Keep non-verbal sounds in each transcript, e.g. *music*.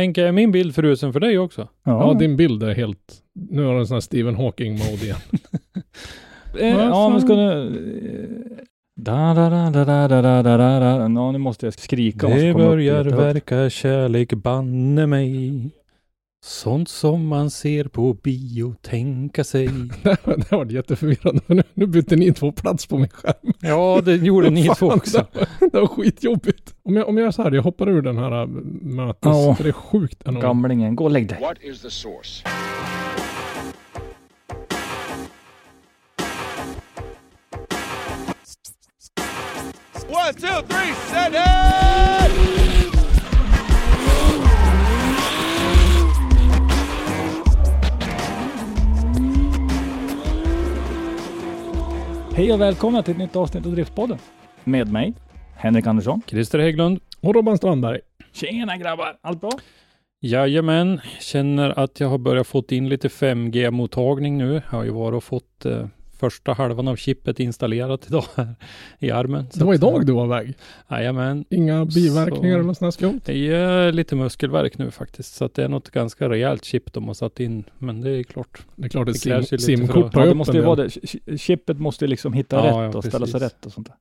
Henke, är min bild frusen för dig också? Ja, din bild är helt... Nu har du en sån här Stephen Hawking-mode igen. *laughs* Eh, ja, men ska du... Da, da, da, da, da, da, da, da, da. Ja, nu måste jag skrika. Det börjar verka kärlek banne mig. Sånt som man ser på bio tänka sig. *laughs* det här var jätteförvirrande. för Nu, nu bytte ni två plats på min skärm. Ja, det gjorde ni *laughs* två också. Det var, det var skitjobbigt. Om jag, om jag gör så här, jag hoppar ur den här äh. Ja. För det är sjukt. enormt. Gamlingen, gå och lägg dig. What is the source? One, two, three, set it! Hej och välkomna till ett nytt avsnitt av Driftpodden. Med mig, Henrik Andersson. Christer Hägglund. Och Robban Strandberg. Tjena grabbar, allt bra? Jajamän, känner att jag har börjat fått in lite 5G-mottagning nu. Jag har ju varit och fått eh, första halvan av chippet installerat idag här i armen. Det var idag du var iväg. Jajamän. Inga biverkningar Så- eller sånt här skumt. Det är lite muskelvärk nu faktiskt, så att det är något ganska rejält chip de har satt in. Men det är klart. Det är klart det, Det sim, simkort tar Ja, det upp måste ju vara det. Ch- Chippet måste ju liksom hitta Ja, rätt ja, och ställa sig rätt och sånt där.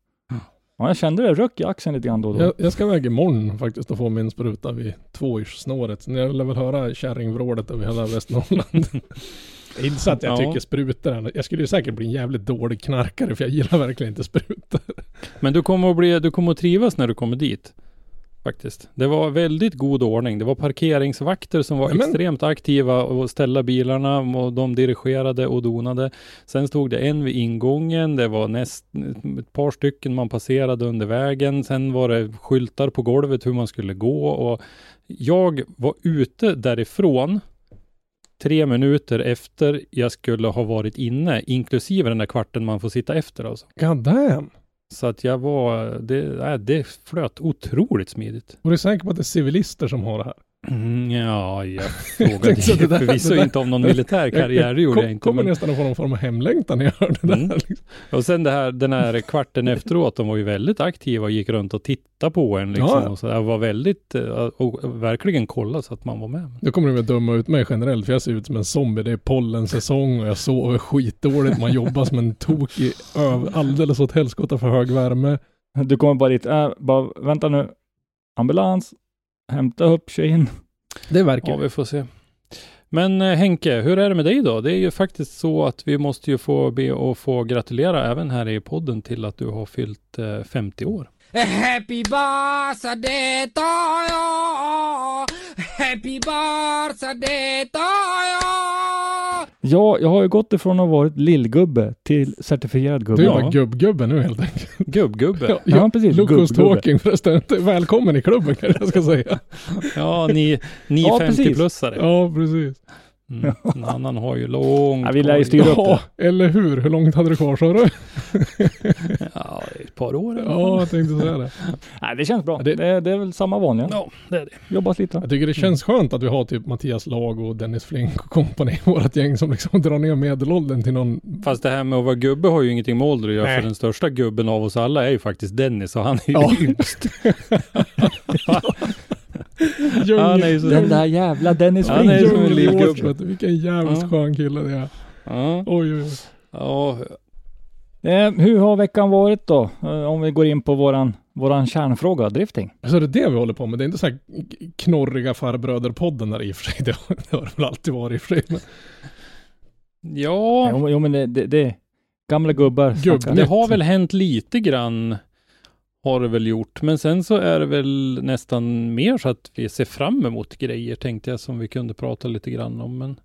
Ja, jag kände det röck i axeln lite grann då och då. Jag, jag ska iväg imorgon faktiskt och få min spruta vid tvåårssnåret. Så jag lär väl höra kärringvrålet över hela Västernorrland. *laughs* Inte att jag Ja. tycker sprutor Jag skulle ju säkert bli en jävligt dålig knarkare för jag gillar verkligen inte sprutor. Men du kommer att bli, du kommer att trivas när du kommer dit. Faktiskt. Det var väldigt god ordning. Det var parkeringsvakter som var Nämen. extremt aktiva och ställa bilarna och de dirigerade och donade. Sen stod det en vid ingången. Det var näst, ett par stycken man passerade under vägen. Sen var det skyltar på golvet hur man skulle gå och jag var ute därifrån tre minuter efter jag skulle ha varit inne, inklusive den där kvarten man får sitta efter alltså. God damn. Så att jag var, det, nej, det flöt otroligt smidigt. Och du är säker på att det är civilister som har det här? Mm, ja, jag *laughs* frågade det där- förvisso det där- inte om någon militär *laughs* karriär, det gjorde Kom- jag inte. kommer Men, nästan att få någon form av hemlängtan när jag hör det Mm. där. Liksom. och sen det här, den här kvarten efteråt, de var ju väldigt aktiva och gick runt och tittade på en liksom. Ja, ja. Och så jag var väldigt, eh, och verkligen kolla så att man var med. Nu kommer du väl döma ut mig generellt för jag ser ut som en zombie. Det är pollensäsong och jag sover skitdåligt. Man jobbar som en tok i öv, alldeles åt helskotta för hög värme. Du kommer bara dit, äh, bara vänta nu. Ambulans, hämta upp tjejen. Det verkar Ja, vi får se. Men eh, Henke, hur är det med dig då? Det är ju faktiskt så att vi måste ju få be och få gratulera även här i podden till att du har fyllt eh, 50 år. Happy birthday to you. Happy birthday to you. Ja, jag har ju gått ifrån att vara lillgubbe till certifierad gubbe. Du är Ja. gubb-gubbe nu helt enkelt. Gubbgubbe. Ja, precis. Lucas. Talking förresten. Välkommen i klubben kanske jag ska säga. Ja, ni, ni Ja, precis. 50-plussare. Ja, precis. Mm. En annan har ju långt Ja, vi lär ju styra upp Ja, eller hur? Hur långt hade du kvar sa du? Ja, par år. eller? Ja, jag tänkte säga det. *laughs* Nej, det känns bra. Det- Det, det, är väl samma vanliga. Ja, det är det. Jobba lite. Jag tycker det känns skönt att vi har typ Mattias Lag och Dennis Flink och kompani i vårt gäng som liksom *laughs* drar ner medelåldern till någon Fast det här med att vara gubbe har ju ingenting med ålder att göra, för den största gubben av oss alla är ju faktiskt Dennis, och han är ju Ja. yngst. *laughs* djungel. Han är ju så- Den där jävla Dennis Ja, han är Flink. som en lillgubbe. Vilken jävligt Ja. skön kille det är. Ja, Oj, oj, oj. ja, Eh, hur har veckan varit då? Eh, om vi går in på våran, våran kärnfråga, drifting. Så är det det vi håller på med? Det är inte så här knorriga farbröder-podden där i och för sig. *laughs* Det har det har det väl alltid varit i och för sig. Men ja. Jo, jo men det, det, det gamla gubbar Gubb- snackar. Det har väl hänt lite grann har det väl gjort. Men sen så är det väl nästan mer så att vi ser fram emot grejer tänkte jag som vi kunde prata lite grann om. Men,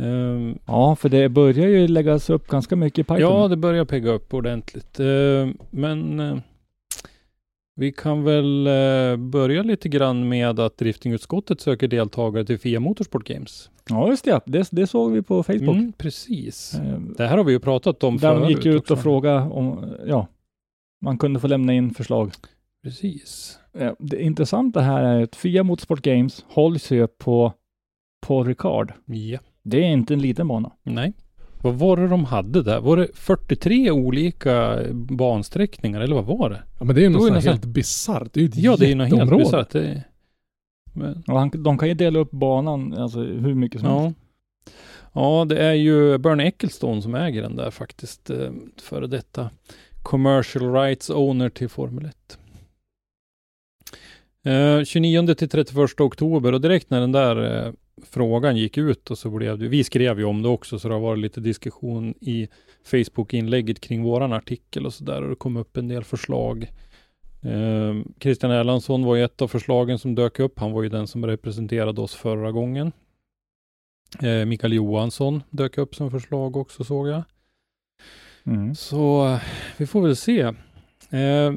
ehm, Ja, för det börjar ju läggas upp ganska mycket i pipen. ja, det börjar pegga upp ordentligt. Ehm, men eh, vi kan väl eh, börja lite grann med att driftingutskottet söker deltagare till FIA Motorsport Games. ja just det. det. Det såg vi på Facebook. Mm, precis. Eh, Det här har vi ju pratat om Där de gick förut ut och också. frågade om, ja, man kunde få lämna in förslag. Precis. Det intressanta här är att Fia Motorsport Games hålls ju på, på Ricard. Ja. Det är inte en liten bana. Nej. Vad var det de hade där? Var det 43 olika bansträckningar eller vad var det? Ja men det är ju något nästan- helt bisarrt. Det är ju ett Ja, det är ju något helt bisarrt. Det... Men, Och han, de kan ju dela upp banan alltså, hur mycket som ja. helst. ja, det är ju Bernie Ecclestone som äger den där faktiskt. eh, Före detta commercial rights owner till Formel 1. Eh, 29 till 31 oktober och direkt när den där eh, frågan gick ut och så blev det, vi skrev ju om det också så det har varit lite diskussion i Facebook-inlägget kring våran artikel och så där och det kom upp en del förslag. Eh, Christian Erlandsson var ju ett av förslagen som dök upp. Han var ju den som representerade oss förra gången. Eh, Mikael Johansson dök upp som förslag också såg jag. Mm. Så vi får väl se. Eh,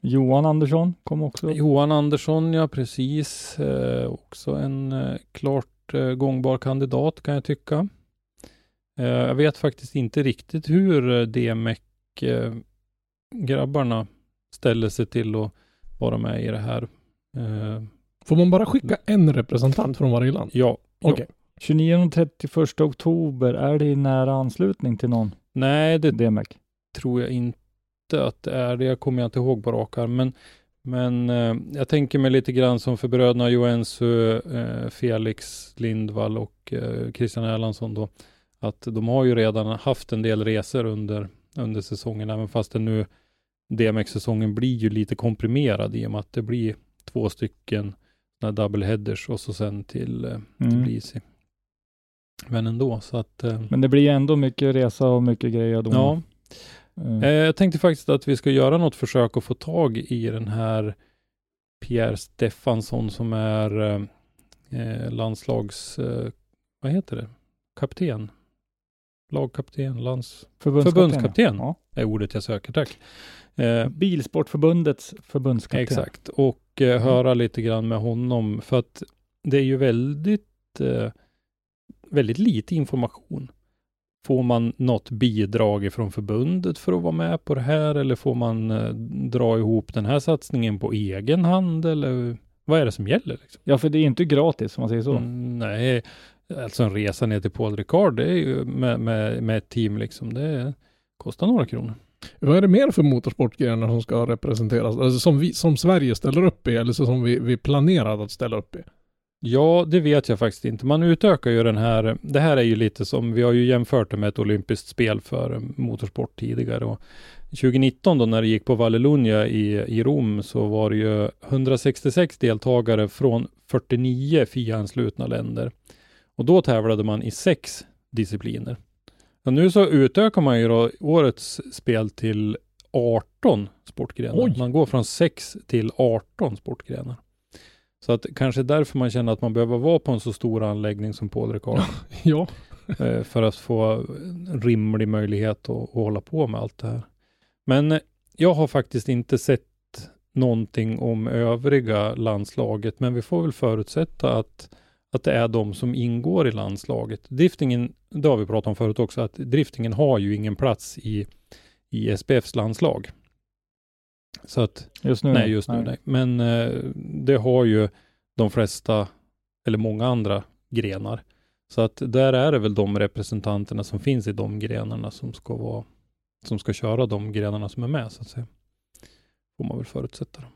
Johan Andersson kom också. Johan Andersson, ja precis. Eh, också en eh, klart gångbar kandidat kan jag tycka. Eh, jag vet faktiskt inte riktigt hur eh, DMEC-grabbarna ställer sig till att vara med i det här. Eh, Får man bara skicka en representant från varje land? ja, Okej. 29 och 31 oktober, är det i nära anslutning till någon nej det DMEC? tror jag inte att det är. Det kommer jag inte ihåg på rak arm. Men, men eh, jag tänker mig lite grann som för bröderna Joensuu, eh, Felix Lindvall och eh, Christian Erlandsson då. Att de har ju redan haft en del resor under, under säsongen, även fast det nu DMX-säsongen blir ju lite komprimerad i och med att det blir två stycken double headers och så sen till, eh, till Mm. BC. Men ändå, så att eh, Men det blir ändå mycket resa och mycket grejer. Då. ja. Eh, Eh, Jag tänkte faktiskt att vi ska göra något försök att få tag i den här Pierre Stefansson som är eh, eh, landslags, eh, vad heter det, kapten? Lagkapten, lands, förbundskapten. förbundskapten. Ja. är ordet jag söker, tack. Eh, Bilsportförbundets förbundskapten. exakt, och eh, höra lite grann med honom för att det är ju väldigt, väldigt lite information. Får man något bidrag ifrån förbundet för att vara med på det här eller får man eh, dra ihop den här satsningen på egen hand eller vad är det som gäller? Liksom? Ja, för det är inte gratis om man säger så. Mm, nej, alltså en resa ner till Paul Ricard, det är ju med, med, med ett team liksom, det kostar några kronor. Vad är det mer för motorsportgrenar som ska representeras? Alltså som, vi, som Sverige ställer upp i eller så som vi, vi planerar att ställa upp i? Ja, det vet jag faktiskt inte. Man utökar ju den här. Det här är ju lite som, vi har ju jämfört det med ett olympiskt spel för motorsport tidigare. Och 2019 då när det gick på Vallelunja i, i Rom så var det ju 166 deltagare från 49 FIA-anslutna länder. Och då tävlade man i sex discipliner. Och nu så utökar man ju då årets spel till 18 sportgrenar. Oj. Man går från 6 till 18 sportgrenar. Så att kanske därför man känner att man behöver vara på en så stor anläggning som Paul Ricard Ja. *laughs* eh, för att få rimlig möjlighet att, att hålla på med allt det här. Men eh, jag har faktiskt inte sett någonting om övriga landslaget, men vi får väl förutsätta att, att det är de som ingår i landslaget. Driftingen, det har vi pratat om förut också, att driftingen har ju ingen plats i, i SPFs landslag. Så att Just nu? Nej, just nu nej. Men eh, det har ju de flesta, eller många andra grenar. Så att där är det väl de representanterna som finns i de grenarna som ska vara, som ska köra de grenarna som är med så att säga. Får man väl förutsätta. Då.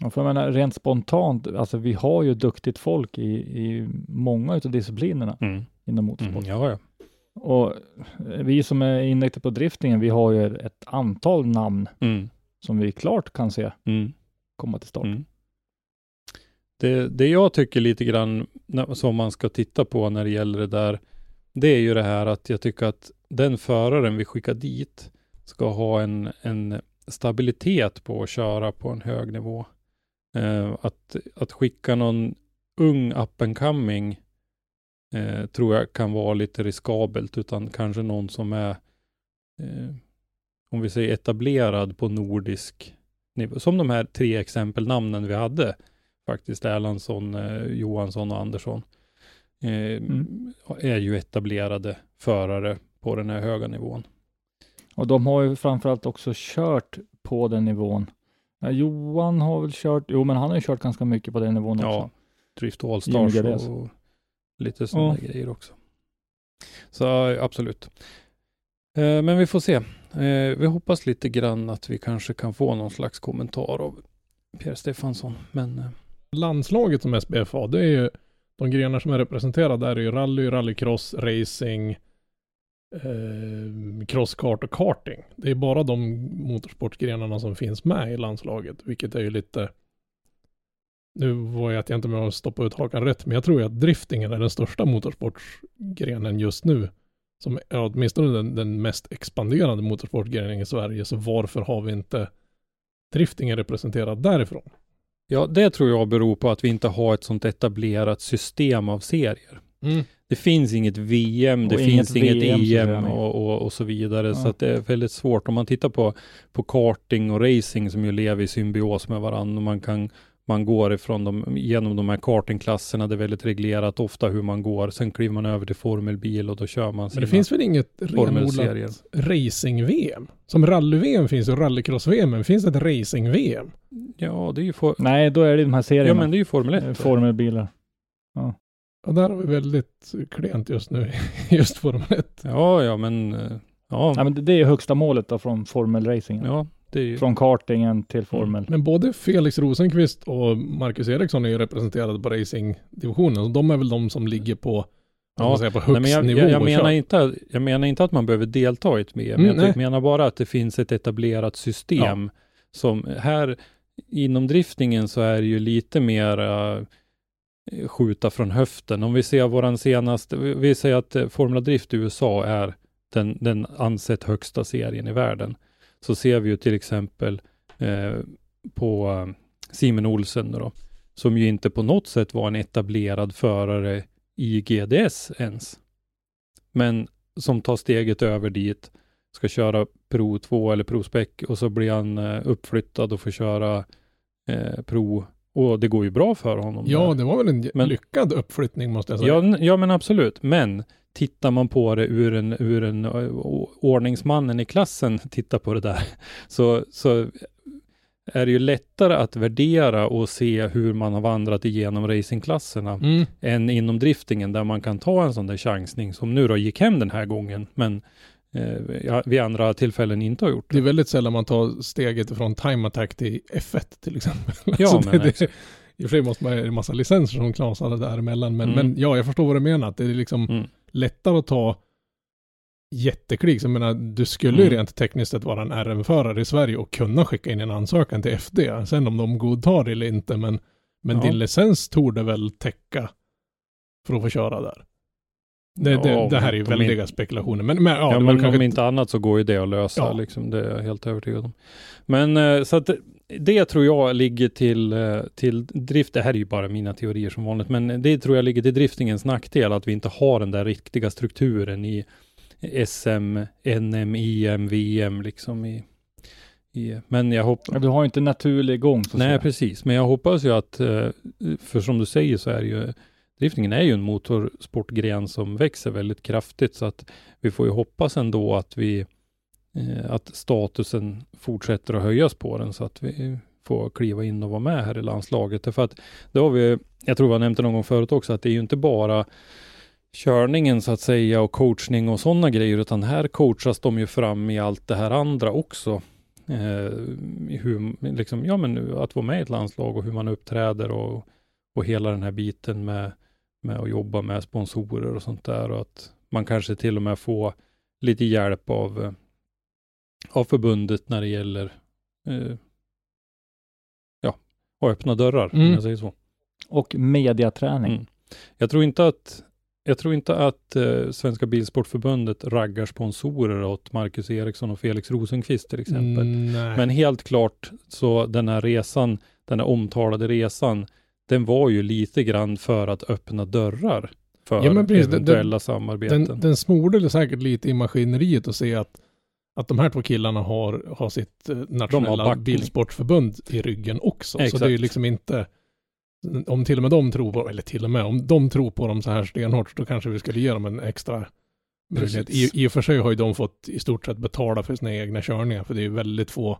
Ja, för jag menar, rent spontant, alltså vi har ju duktigt folk i, i många av disciplinerna inom motorsport. Mm, ja, ja. Och vi som är inriktade på driftingen, vi har ju ett antal namn Mm, som vi klart kan se mm. komma till start. Mm. Det, det jag tycker lite grann när, som man ska titta på när det gäller det där, det är ju det här att jag tycker att den föraren vi skickar dit ska ha en, en stabilitet på att köra på en hög nivå. Eh, att, att skicka någon ung up and coming eh, tror jag kan vara lite riskabelt, utan kanske någon som är, eh, om vi säger etablerad på nordisk nivå. Som de här tre exempelnamnen vi hade, faktiskt Erlandsson, eh, Johansson och Andersson. Eh, Mm. är ju etablerade förare på den här höga nivån. Och de har ju framförallt också kört på den nivån. Ja, Johan har väl kört, jo men han har ju kört ganska mycket på den nivån också. Ja, Drift Jimmy Allstars och lite sådana grejer också. Så ja, absolut. Eh, men vi får se. Eh, vi hoppas lite grann att vi kanske kan få någon slags kommentar av Pierre Stefansson. Men eh, Landslaget som SBF har, det är ju de grenar som är representerade där är ju rally, rallycross, racing, eh, crosskart och karting. Det är bara de motorsportgrenarna som finns med i landslaget, vilket är ju lite nu var jag inte med att stoppa ut hakan rätt, men jag tror ju att driftingen är den största motorsportgrenen just nu. Som är åtminstone den, den mest expanderande motorsportgrenen i Sverige, så varför har vi inte driftingen representerad därifrån? ja, det tror jag beror på att vi inte har ett sånt etablerat system av serier. Det finns inget VM, Och det inget finns inget VM, EM ni. och, och, och så vidare. Ja. Så att det är väldigt svårt. Om man tittar på, på karting och racing som ju lever i symbios med varandra. Och man, kan, man går ifrån dem, genom de här kartingklasserna. Det är väldigt reglerat ofta hur man går. Sen kliver man över till formelbil och då kör man Men sina det finns väl inget renodlat racing-VM? Som rally-VM finns och rallycross-VM, men finns det ett racing-VM? Ja, det är ju, for, Nej, då är det de här ja, serierna. men det är ju Formel 1. Eh, Formelbilar. Och där har vi väldigt klent just nu, *laughs* just Formel 1. Ja, ja, men eh, ja, Nej, men det- är högsta målet då från formelracingen. ja, ju, Från kartingen till formel. Men både Felix Rosenqvist och Marcus Eriksson är ju representerade på racingdivisionen. Och de är väl de som ligger på, Ja, ja, man säga, på högst Nej, men jag, nivå jag, jag, menar inte, jag menar inte att man behöver delta i ett VM. Mm, jag nej. menar bara att det finns ett etablerat system som här inom driftningen så är det ju lite mer eh, skjuta från höften. Om vi ser våran senaste, vi- vi säger att eh, Formula Drift i USA är den, den ansett högsta serien i världen. Så ser vi ju till exempel eh, på eh, Simon Olsen då, som ju inte på något sätt var en etablerad förare i GDS ens. Men som tar steget över dit, ska köra Pro 2 eller Pro Spec och så blir han eh, uppflyttad och får köra eh, Pro och det går ju bra för honom. Ja, där. det var väl en Men- lyckad uppflyttning måste jag säga. Ja, ja, men absolut. Men tittar man på det ur en, ur en ordningsmannen i klassen tittar på det där, *laughs* så, så är det ju lättare att värdera och se hur man har vandrat igenom racingklasserna Mm. än inom driftingen där man kan ta en sån där chansning som nu då gick hem den här gången, men eh, vid andra tillfällen inte har gjort Det är det. väldigt sällan man tar steget från time attack till F1 till exempel. *laughs* Ja, Alltså, men det, det. I och för sig måste man ha en massa licenser som knasade däremellan. Men, Mm. men ja, jag förstår vad du menar. Att det är liksom Mm. Lättare att ta jätteklick. Så jag menar, du skulle ju Mm. rent tekniskt sett vara en RM-förare i Sverige och kunna skicka in en ansökan till FD. Sen om de godtar det eller inte, men, men Ja. din licens torde väl täcka för att få köra där. Det, Ja, det, det här är ju väldiga spekulationer. Men, men, ja, Ja, men kanske om inte annat så går ju det att lösa, liksom, det är jag helt övertygad om. Men eh, så att det- tror jag ligger till, eh, till drift, det här är ju bara mina teorier som vanligt, men det tror jag ligger till driftingens nackdel, att vi inte har den där riktiga strukturen i SM, NM, IM, VM liksom i, i men jag hoppas Du har ju inte naturlig gång så Nej, säga. precis. Men jag hoppas ju att, eh, för som du säger så är det ju, driftningen är ju en motorsportgren som växer väldigt kraftigt, så att vi får ju hoppas ändå att vi, eh, att statusen fortsätter att höjas på den, så att vi får kliva in och vara med här i landslaget. Därför att det har vi, jag tror vi har nämnt det någon gång förut också, att det är ju inte bara körningen så att säga och coachning och sådana grejer, utan här coachas de ju fram i allt det här andra också eh, hur, liksom, ja men att vara med i ett landslag och hur man uppträder och, och hela den här biten med, med att jobba med sponsorer och sånt där och att man kanske till och med får lite hjälp av, eh, av förbundet när det gäller eh, ja, att öppna dörrar, om Mm. jag säger så. Och mediaträning. Mm. Jag tror inte att jag tror inte att eh, Svenska Bilsportförbundet raggar sponsorer åt Marcus Eriksson och Felix Rosenqvist till exempel. Mm. Men helt klart så den här resan, den här omtalade resan, den var ju lite grann för att öppna dörrar för Ja, precis. Den- eventuella samarbeten. den, den smorde säkert lite i maskineriet och se att, att de här två killarna har, har sitt eh, nationella backning. bilsportförbund i ryggen också. Så Exakt. det är ju liksom inte, om till och med de tror på, eller till och med, om de tror på dem så här stenhårt, då kanske vi skulle ge dem en extra möjlighet. I. I och för sig har ju de fått i stort sett betala för sina egna körningar, för det är ju väldigt få,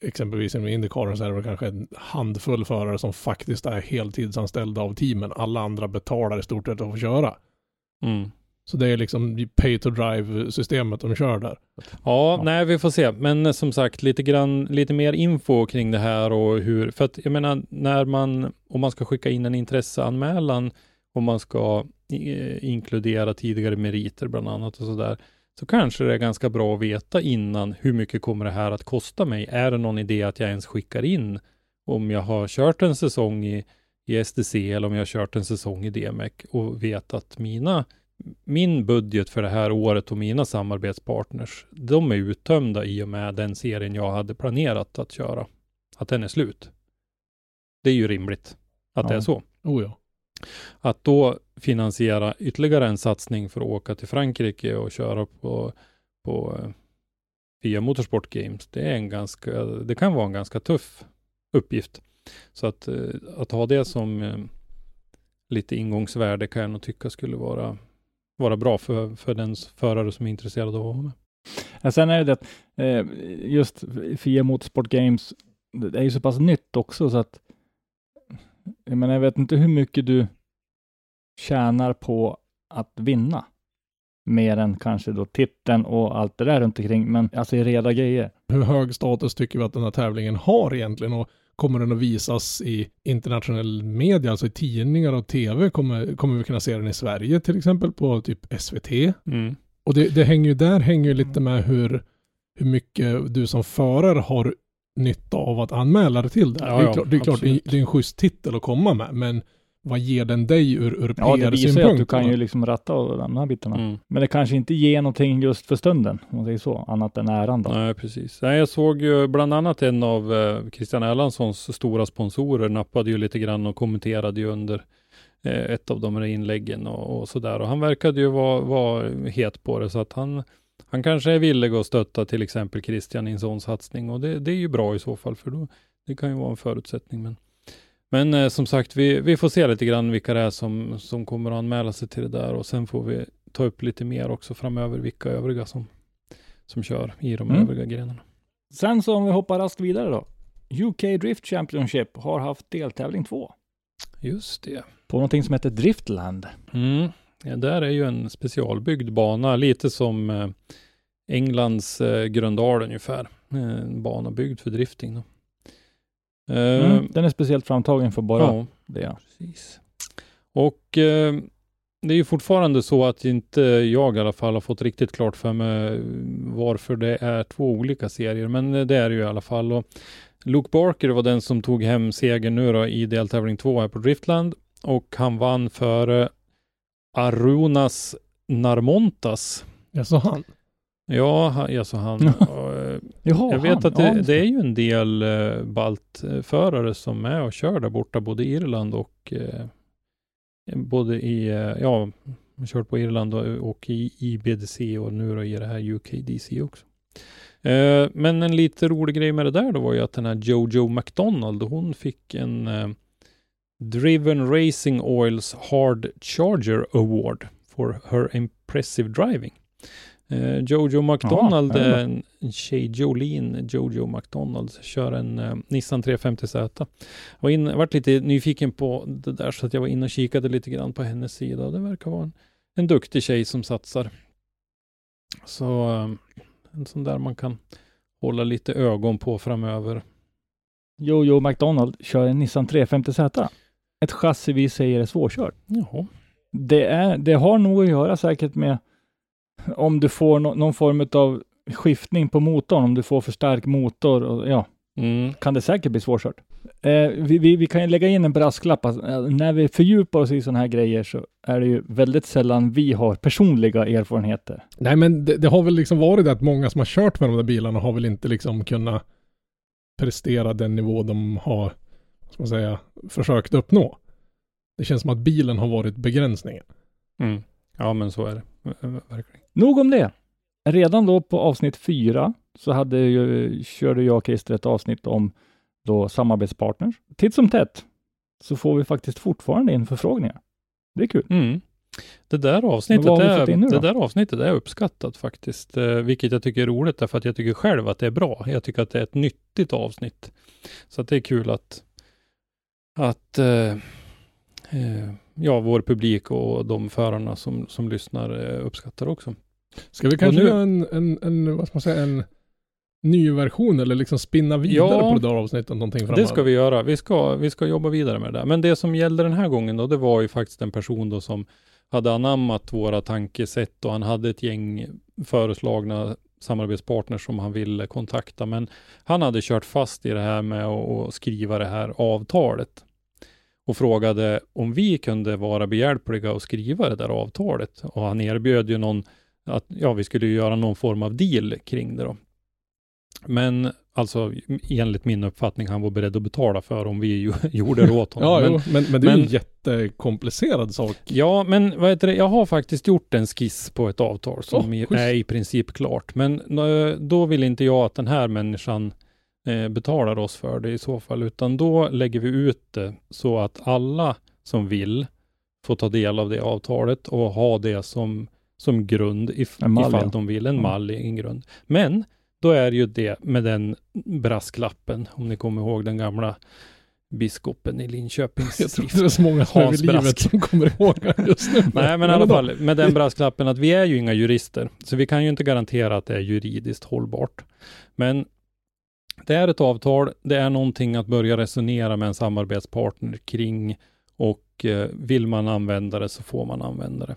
exempelvis inom Indycaren så är det kanske en handfull förare som faktiskt är heltidsanställda av teamen. Alla andra betalar i stort sett att få köra. Mm. Så det är liksom pay to drive-systemet de kör där. Ja, Ja. nej, vi får se. Men eh, som sagt, lite grann, lite mer info kring det här och hur, för att jag menar, när man, om man ska skicka in en intresseanmälan, om man ska eh, inkludera tidigare meriter bland annat och sådär, så kanske det är ganska bra att veta innan hur mycket kommer det här att kosta mig? Är det någon idé att jag ens skickar in om jag har kört en säsong i, i STC eller om jag har kört en säsong i DMEC och vet att mina min budget för det här året och mina samarbetspartners, de är uttömda i och med den serien jag hade planerat att köra. Att den är slut. Det är ju rimligt att det Ja. är så. Oh ja. Att då finansiera ytterligare en satsning för att åka till Frankrike och köra på, på eh, via Motorsport Games, det är en ganska, det kan vara en ganska tuff uppgift. Så att, eh, att ha det som eh, lite ingångsvärde kan jag nog tycka skulle vara, vara bra för, för den förare som är intresserad av att vara med. Ja, sen är det det att eh, just FIA Motorsport Games, det är ju så pass nytt också så att jag menar, jag vet inte hur mycket du tjänar på att vinna. Mer än kanske då titeln och allt det där runt omkring, men alltså i reda grejer. Hur hög status tycker vi att den här tävlingen har egentligen? Och kommer den att visas i internationell media, alltså i tidningar och tv? Kommer, kommer vi kunna se den i Sverige till exempel på typ SVT? Mm. Och det, det hänger ju där hänger ju lite med hur, hur mycket du som förare har nytta av att anmäla dig till det. Ja, det är klart, det är, klart det, är, det är en schysst titel att komma med, men vad ger den dig ur, ur Ja, det visar ju att PR-synpunkt? du kan ju liksom ratta och de här bitarna. Mm. Men det kanske inte ger någonting just för stunden, om man säger så, annat än äran då. Nej, precis. Nej, jag såg ju bland annat en av eh, Christian Erlandssons stora sponsorer nappade ju lite grann och kommenterade ju under eh, ett av de här inläggen och, och sådär. Och han verkade ju vara, vara het på det, så att han, han kanske är villig att stötta till exempel Christian i en sån satsning och det, det är ju bra i så fall, för då, det kan ju vara en förutsättning. Men, men eh, som sagt, vi, vi får se lite grann vilka det är som, som kommer att anmäla sig till det där och sen får vi ta upp lite mer också framöver, vilka övriga som, som kör i de Mm. övriga grenarna. Sen så om vi hoppar raskt vidare då. UK Drift Championship har haft deltävling två Just det. på någonting som heter Driftland. Mm. Ja, där är ju en specialbyggd bana, lite som eh, Englands eh, Gröndal ungefär. Eh, En bana byggd för drifting. Då. Eh, Mm. Den är speciellt framtagen för bara ja, det. Precis. Och eh, det är ju fortfarande så att inte jag i alla fall har fått riktigt klart för mig varför det är två olika serier, men eh, det är det ju i alla fall. Och Luke Barker var den som tog hem segern nu då i deltävling två här på Driftland och han vann före Arunas Narmontas. Jag sa han. Ja, han, *laughs* alltså han. Jaha, jag vet han. att det, Ja, det är ju en del eh, baltförare som är och kör där borta, både i Irland och eh, både i, eh, ja, kört på Irland och, och i IBDC och nu då i det här UKDC också. Eh, men en lite rolig grej med det där då var ju att den här Jojo McDonald, hon fick en eh, Driven Racing Oils Hard Charger Award for her impressive driving. Eh, Jojo McDonald ja. en, en tjej, Jolene Jojo McDonald, kör en eh, Nissan 350Z. Jag in, varit lite nyfiken på det där så att jag var inne och kikade lite grann på hennes sida. Det verkar vara en, en duktig tjej som satsar. Så eh, en sån där man kan hålla lite ögon på framöver. Jojo McDonald kör en Nissan 350Z. Ett chassi vi säger är svårkört. Jaha. Det, är, det har nog att göra säkert med om du får nå- någon form av skiftning på motorn, om du får för stark motor och ja, Mm. kan det säkert bli svårkört. Eh, vi, vi, vi kan ju lägga in en brasklapp. att, eh, när vi fördjupar oss i sådana här grejer så är det ju väldigt sällan vi har personliga erfarenheter. Nej, men det, det har väl liksom varit det att många som har kört med de där bilarna har väl inte liksom kunnat prestera den nivå de har, ska man säga, försökt uppnå. Det känns som att bilen har varit begränsningen. Mm. Ja, men så är det. Ver- Verkligen. Nog om det. Redan då på avsnitt fyra så hade ju, körde jag och Christer ett avsnitt om då samarbetspartners. Titt som tätt så får vi faktiskt fortfarande in förfrågningar. Det är kul. Mm. Det där avsnittet, är, nu det där avsnittet är uppskattat faktiskt, eh, vilket jag tycker är roligt därför att jag tycker själv att det är bra. Jag tycker att det är ett nyttigt avsnitt. Så att det är kul att, att eh, eh, ja, vår publik och de förarna som, som lyssnar uppskattar också. Ska vi kanske nu- göra en, en, en, vad ska man säga, en ny version eller liksom spinna vidare Ja, på det där avsnittet någonting framöver? Det ska vi göra. Vi ska, vi ska jobba vidare med det. Men det som gällde den här gången då, det var ju faktiskt en person då som hade anammat våra tankesätt och han hade ett gäng föreslagna samarbetspartners som han ville kontakta. Men han hade kört fast i det här med att att skriva det här avtalet och frågade om vi kunde vara behjälpliga och skriva det där avtalet. Och han erbjöd ju någon, att ja, vi skulle göra någon form av deal kring det då. Men alltså enligt min uppfattning han var beredd att betala för om vi ju, *laughs* gjorde det åt honom. Ja, men, jo, men, men det är men- en jättekomplicerad sak. Ja, men vad heter det? Jag har faktiskt gjort en skiss på ett avtal som schysst. är i princip klart. Men då vill inte jag att den här människan eh, betalar oss för det i så fall, utan då lägger vi ut det så att alla som vill får ta del av det avtalet och ha det som, som grund if, En mall, ifall ja. de vill, en mall i en grund. Men då är ju det med den brasklappen, om ni kommer ihåg den gamla biskopen i Linköpings *laughs* Jag tror inte det är så många är Hans vid livet som kommer ihåg just nu. *laughs* Nej, men i alla fall med den brasklappen att vi är ju inga jurister, så vi kan ju inte garantera att det är juridiskt hållbart. Men det är ett avtal, det är någonting att börja resonera med en samarbetspartner kring och eh, vill man använda det så får man använda det.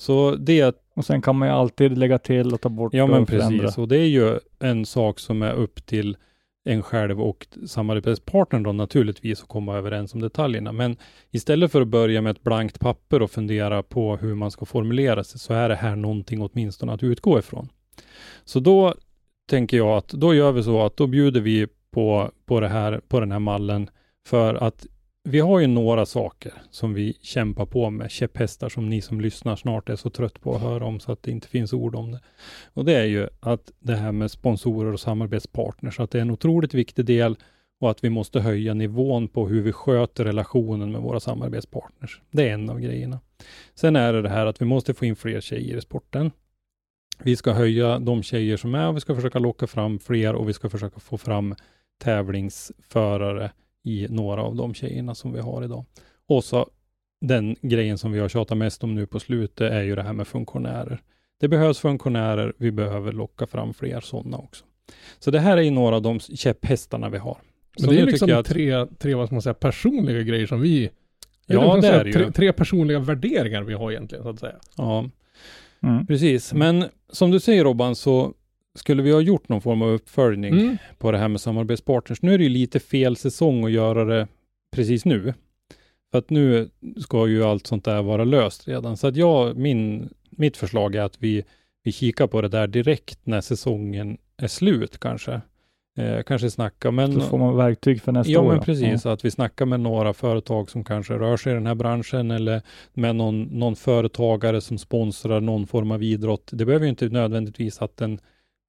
Så det, Och sen kan man ju alltid lägga till och ta bort ja men och förändra. precis, och det är ju en sak som är upp till en själv och samarbetspartnern då naturligtvis att komma överens om detaljerna. Men istället för att börja med ett blankt papper och fundera på hur man ska formulera sig så är det här någonting åtminstone att utgå ifrån. Så då tänker jag att då gör vi så att då bjuder vi på, på, det här, på den här mallen för att vi har ju några saker som vi kämpar på med, käpphästar som ni som lyssnar snart är så trött på att höra om så att det inte finns ord om det. Och det är ju att det här med sponsorer och samarbetspartners, att det är en otroligt viktig del och att vi måste höja nivån på hur vi sköter relationen med våra samarbetspartners. Det är en av grejerna. Sen är det det här att vi måste få in fler tjejer i sporten. Vi ska höja de tjejer som är och vi ska försöka locka fram fler och vi ska försöka få fram tävlingsförare i några av de tjejerna som vi har idag. Och så den grejen som vi har tjatat mest om nu på slutet är ju det här med funktionärer. Det behövs funktionärer, vi behöver locka fram fler sådana också. Så det här är ju några av de käpphästarna vi har. Men Så det är liksom att- tre, tre, vad ska man säga, personliga grejer som vi... Ja, det är det ju. tre, tre personliga värderingar vi har egentligen, så att säga. Ja, Mm. precis. Men som du säger Robban, så skulle vi ha gjort någon form av uppföljning Mm. på det här med samarbetspartners. Nu är det ju lite fel säsong att göra det precis nu. För att nu ska ju allt sånt där vara löst redan. Så att jag, min, mitt förslag är att vi, vi kikar på det där direkt när säsongen är slut kanske. Eh, kanske snacka, men... Då får man verktyg för nästa Ja, år. men då. precis. Att vi snackar med några företag som kanske rör sig i den här branschen eller med någon, någon företagare som sponsrar någon form av idrott. Det behöver ju inte nödvändigtvis att den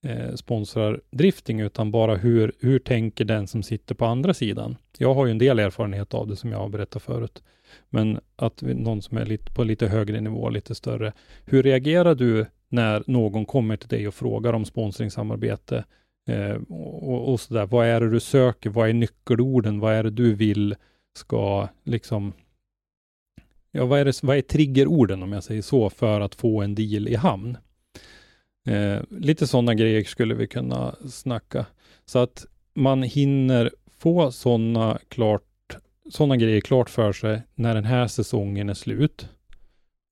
eh, sponsrar drifting, utan bara hur, hur tänker den som sitter på andra sidan? Jag har ju en del erfarenhet av det som jag har berättat förut. Men att vi, någon som är lite, på lite högre nivå, lite större. Hur reagerar du när någon kommer till dig och frågar om sponsringssamarbete? Eh, och, och sådär. Vad är det du söker? Vad är nyckelorden? Vad är det du vill ska liksom Ja, vad är, det, vad är triggerorden om jag säger så för att få en deal i hamn? Eh, lite sådana grejer skulle vi kunna snacka. Så att man hinner få sådana klart, sådana grejer klart för sig när den här säsongen är slut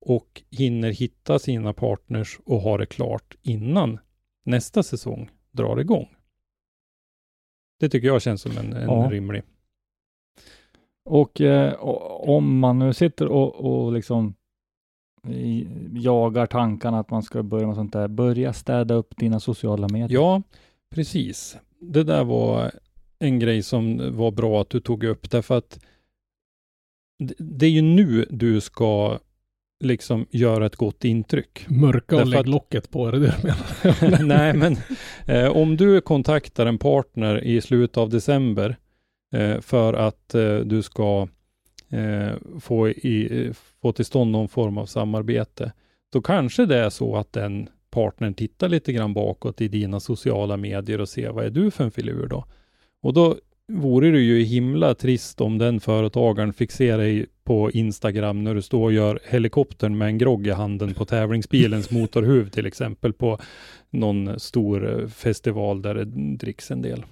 och hinner hitta sina partners och ha det klart innan nästa säsong drar igång. Det tycker jag känns som en, en Ja. rimlig. Och eh, om man nu sitter och, och liksom jagar tankarna att man ska börja med sånt där, börja städa upp dina sociala medier. Ja, precis. Det där var en grej som var bra att du tog upp, därför att det, är ju nu du ska liksom göra ett gott intryck. Mörka och Därför lägg att- locket på, är det det du menar? *laughs* Nej, men eh, om du kontaktar en partner i slutet av december eh, för att eh, du ska eh, få, i, eh, få till stånd någon form av samarbete, då kanske det är så att den partnern tittar lite grann bakåt i dina sociala medier och ser vad är du för en filur då? Och då vore det ju himla trist om den företagaren fick se dig på Instagram när du står och gör helikoptern med en grogg i handen på tävlingsbilens *laughs* motorhuv till exempel på någon stor eh, festival där det dricks en del.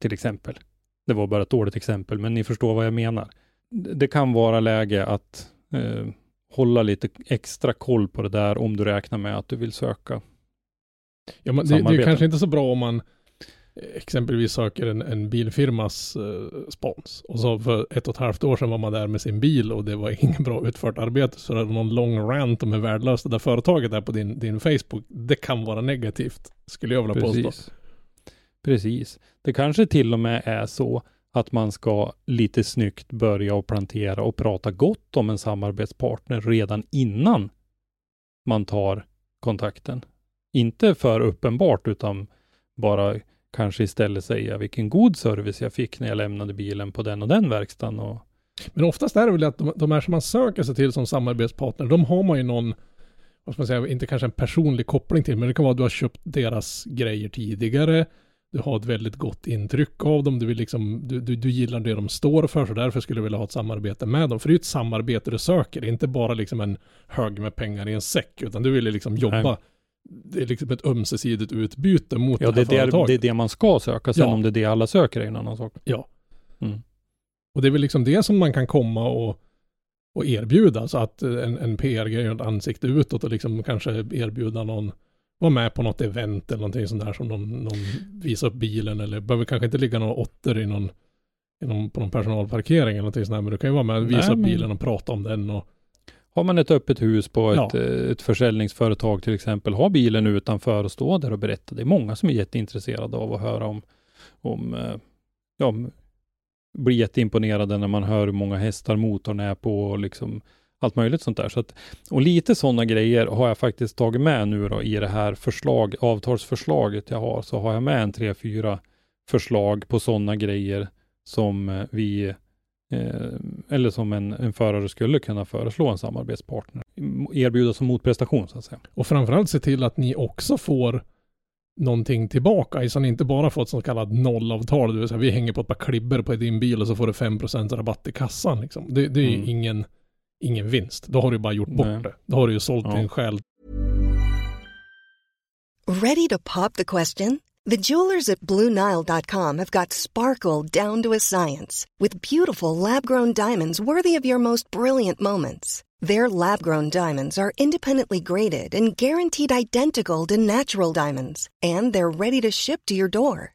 Till exempel. Det var bara ett dåligt exempel, men ni förstår vad jag menar. Det kan vara läge att eh, hålla lite extra koll på det där om du räknar med att du vill söka. Ja, men det, det är kanske inte så bra om man eh, exempelvis söker en, en bilfirmas eh, spons. Och så för ett och ett halvt år sedan var man där med sin bil och det var *laughs* inget bra utfört arbete. Så det är någon lång rant om hur värdelöst det där företaget är på din, din Facebook. Det kan vara negativt, skulle jag vilja påstå. Precis. Precis. Det kanske till och med är så att man ska lite snyggt börja och plantera och prata gott om en samarbetspartner redan innan man tar kontakten. Inte för uppenbart, utan bara kanske istället säga vilken god service jag fick när jag lämnade bilen på den och den verkstaden. Och, Men oftast är det väl att de, de här som man söker sig till som samarbetspartner, de har man ju någon, vad ska man säga, inte kanske en personlig koppling till, men det kan vara att du har köpt deras grejer tidigare, du har ett väldigt gott intryck av dem, du, vill liksom, du, du, du gillar det de står för, så därför skulle du vilja ha ett samarbete med dem. För det är ju ett samarbete du söker, det är inte bara liksom en hög med pengar i en säck, utan du vill liksom jobba, Nej. det är liksom ett ömsesidigt utbyte mot ja, det det här är, det, företaget. det är det man ska söka. Sen Ja. om det är det alla söker är en annan sak. Ja. Mm. Och det är väl liksom det som man kan komma och, och erbjuda. Så att en, en PR-grej, ett ansikte utåt och liksom kanske erbjuda någon, vara med på något event eller någonting sånt där som någon, någon visar upp bilen eller behöver kanske inte ligga några åttor i någon, i någon, på någon personalparkering eller någonting sånt där. Men du kan ju vara med och visa Nej, upp bilen och prata om den och Har man ett öppet hus på Ja. ett, eh, ett försäljningsföretag till exempel, ha bilen utanför och stå där och berätta. Det är många som är jätteintresserade av att höra om, om eh, ja, blir jätteimponerade när man hör hur många hästar motorn är på och liksom allt möjligt sånt där. Så att, och lite sådana grejer har jag faktiskt tagit med nu då i det här förslag, avtalsförslaget jag har, så har jag med en tre, fyra förslag på sådana grejer som eh, vi Eh, eller som en, en förare skulle kunna föreslå en samarbetspartner. Erbjuda som motprestation så att säga. Och framförallt se till att ni också får någonting tillbaka. Så ni inte bara får ett så kallat nollavtal. Det vill säga vi hänger på ett par klibber på din bil och så får du 5% rabatt i kassan. Liksom. Det, det är ju Mm. ingen, ingen vinst. Då har du bara gjort bort Nej. det. Då har du ju sålt Ja. din själ Ready to pop the question? The jewelers at BlueNile.com have got sparkle down to a science with beautiful lab grown diamonds worthy of your most brilliant moments. Their lab grown diamonds are independently graded and guaranteed identical to natural diamonds, and they're ready to ship to your door.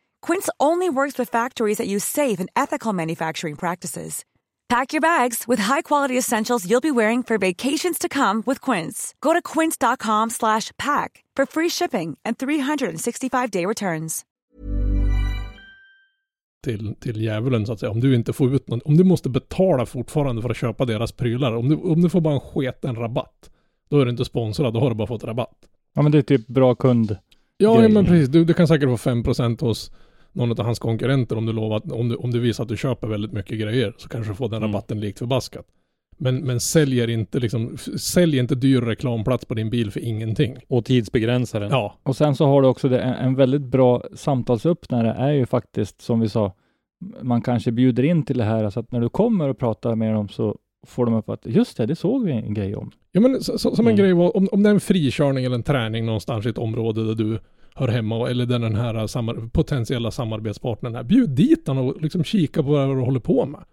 Quince only works with factories that use safe and ethical manufacturing practices. Pack your bags with high-quality essentials you'll be wearing for vacations to come with Quince. Go to quince.com slash pack for free shipping and 365-day returns. till, till djävulen så att säga. Om du inte får ut någon, om du måste betala fortfarande för att köpa deras prylar. Om du, om du får bara en sketen rabatt. Då är du inte sponsrad, då har du bara fått rabatt. Ja, men det är typ bra kund. Ja, ja men precis. Du, du kan säkert få 5% hos någon av hans konkurrenter om du lovar att, om du, om du visar att du köper väldigt mycket grejer så kanske du får den Mm. rabatten likt förbaskat. Men, men säljer inte liksom, sälj inte dyr reklamplats på din bil för ingenting. Och tidsbegränsaren. Ja, Och sen så har du också det, en, en väldigt bra samtalsöppnare är ju faktiskt som vi sa, man kanske bjuder in till det här, så att när du kommer och pratar med dem så får de upp att just det, det såg vi en grej om. Ja men så, så, som en Mm. grej var, om, om det är en frikörning eller en träning någonstans i ett område där du hör hemma eller där den här samar, potentiella samarbetspartnern är. Bjud dit honom och liksom kika på vad du håller på med.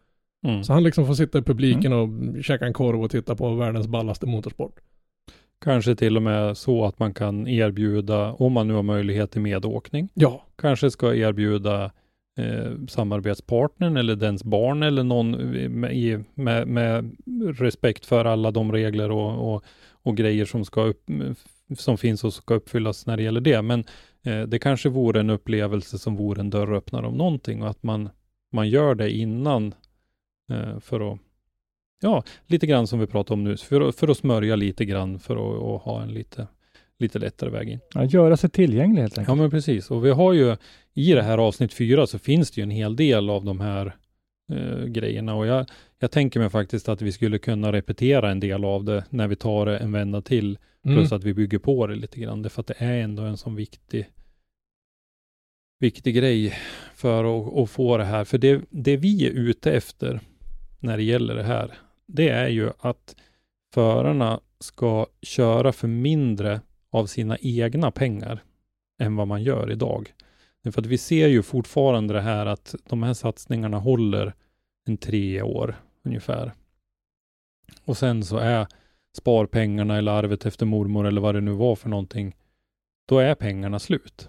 Mm. Så han liksom får sitta i publiken och käka en korv och titta på världens ballaste motorsport. Kanske till och med så att man kan erbjuda, om man nu har möjlighet till medåkning, Ja, kanske ska erbjuda eh, samarbetspartnern eller dens barn eller någon med, med, med respekt för alla de regler och, och, och grejer som, ska upp, som finns och ska uppfyllas när det gäller det. Men eh, det kanske vore en upplevelse som vore en dörröppnare om någonting och att man, man gör det innan eh, för att Ja, lite grann som vi pratade om nu, för, att- för att smörja lite grann för att, att ha en lite, lite lättare väg in. Ja, göra sig tillgänglig helt Ja, enkelt. men precis. Och vi har ju i det här avsnitt fyra så finns det ju en hel del av de här eh, grejerna och jag, jag tänker mig faktiskt att vi skulle kunna repetera en del av det när vi tar det en vända till. mm. Plus att vi bygger på det lite grann. Därför att det är ändå en sån viktig viktig grej för att, att få det här. För det, det vi är ute efter när det gäller det här, det är ju att förarna ska köra för mindre av sina egna pengar än vad man gör idag. För att vi ser ju fortfarande det här att de här satsningarna håller en tre år ungefär. Och sen så är sparpengarna eller arvet efter mormor eller vad det nu var för någonting, då är pengarna slut.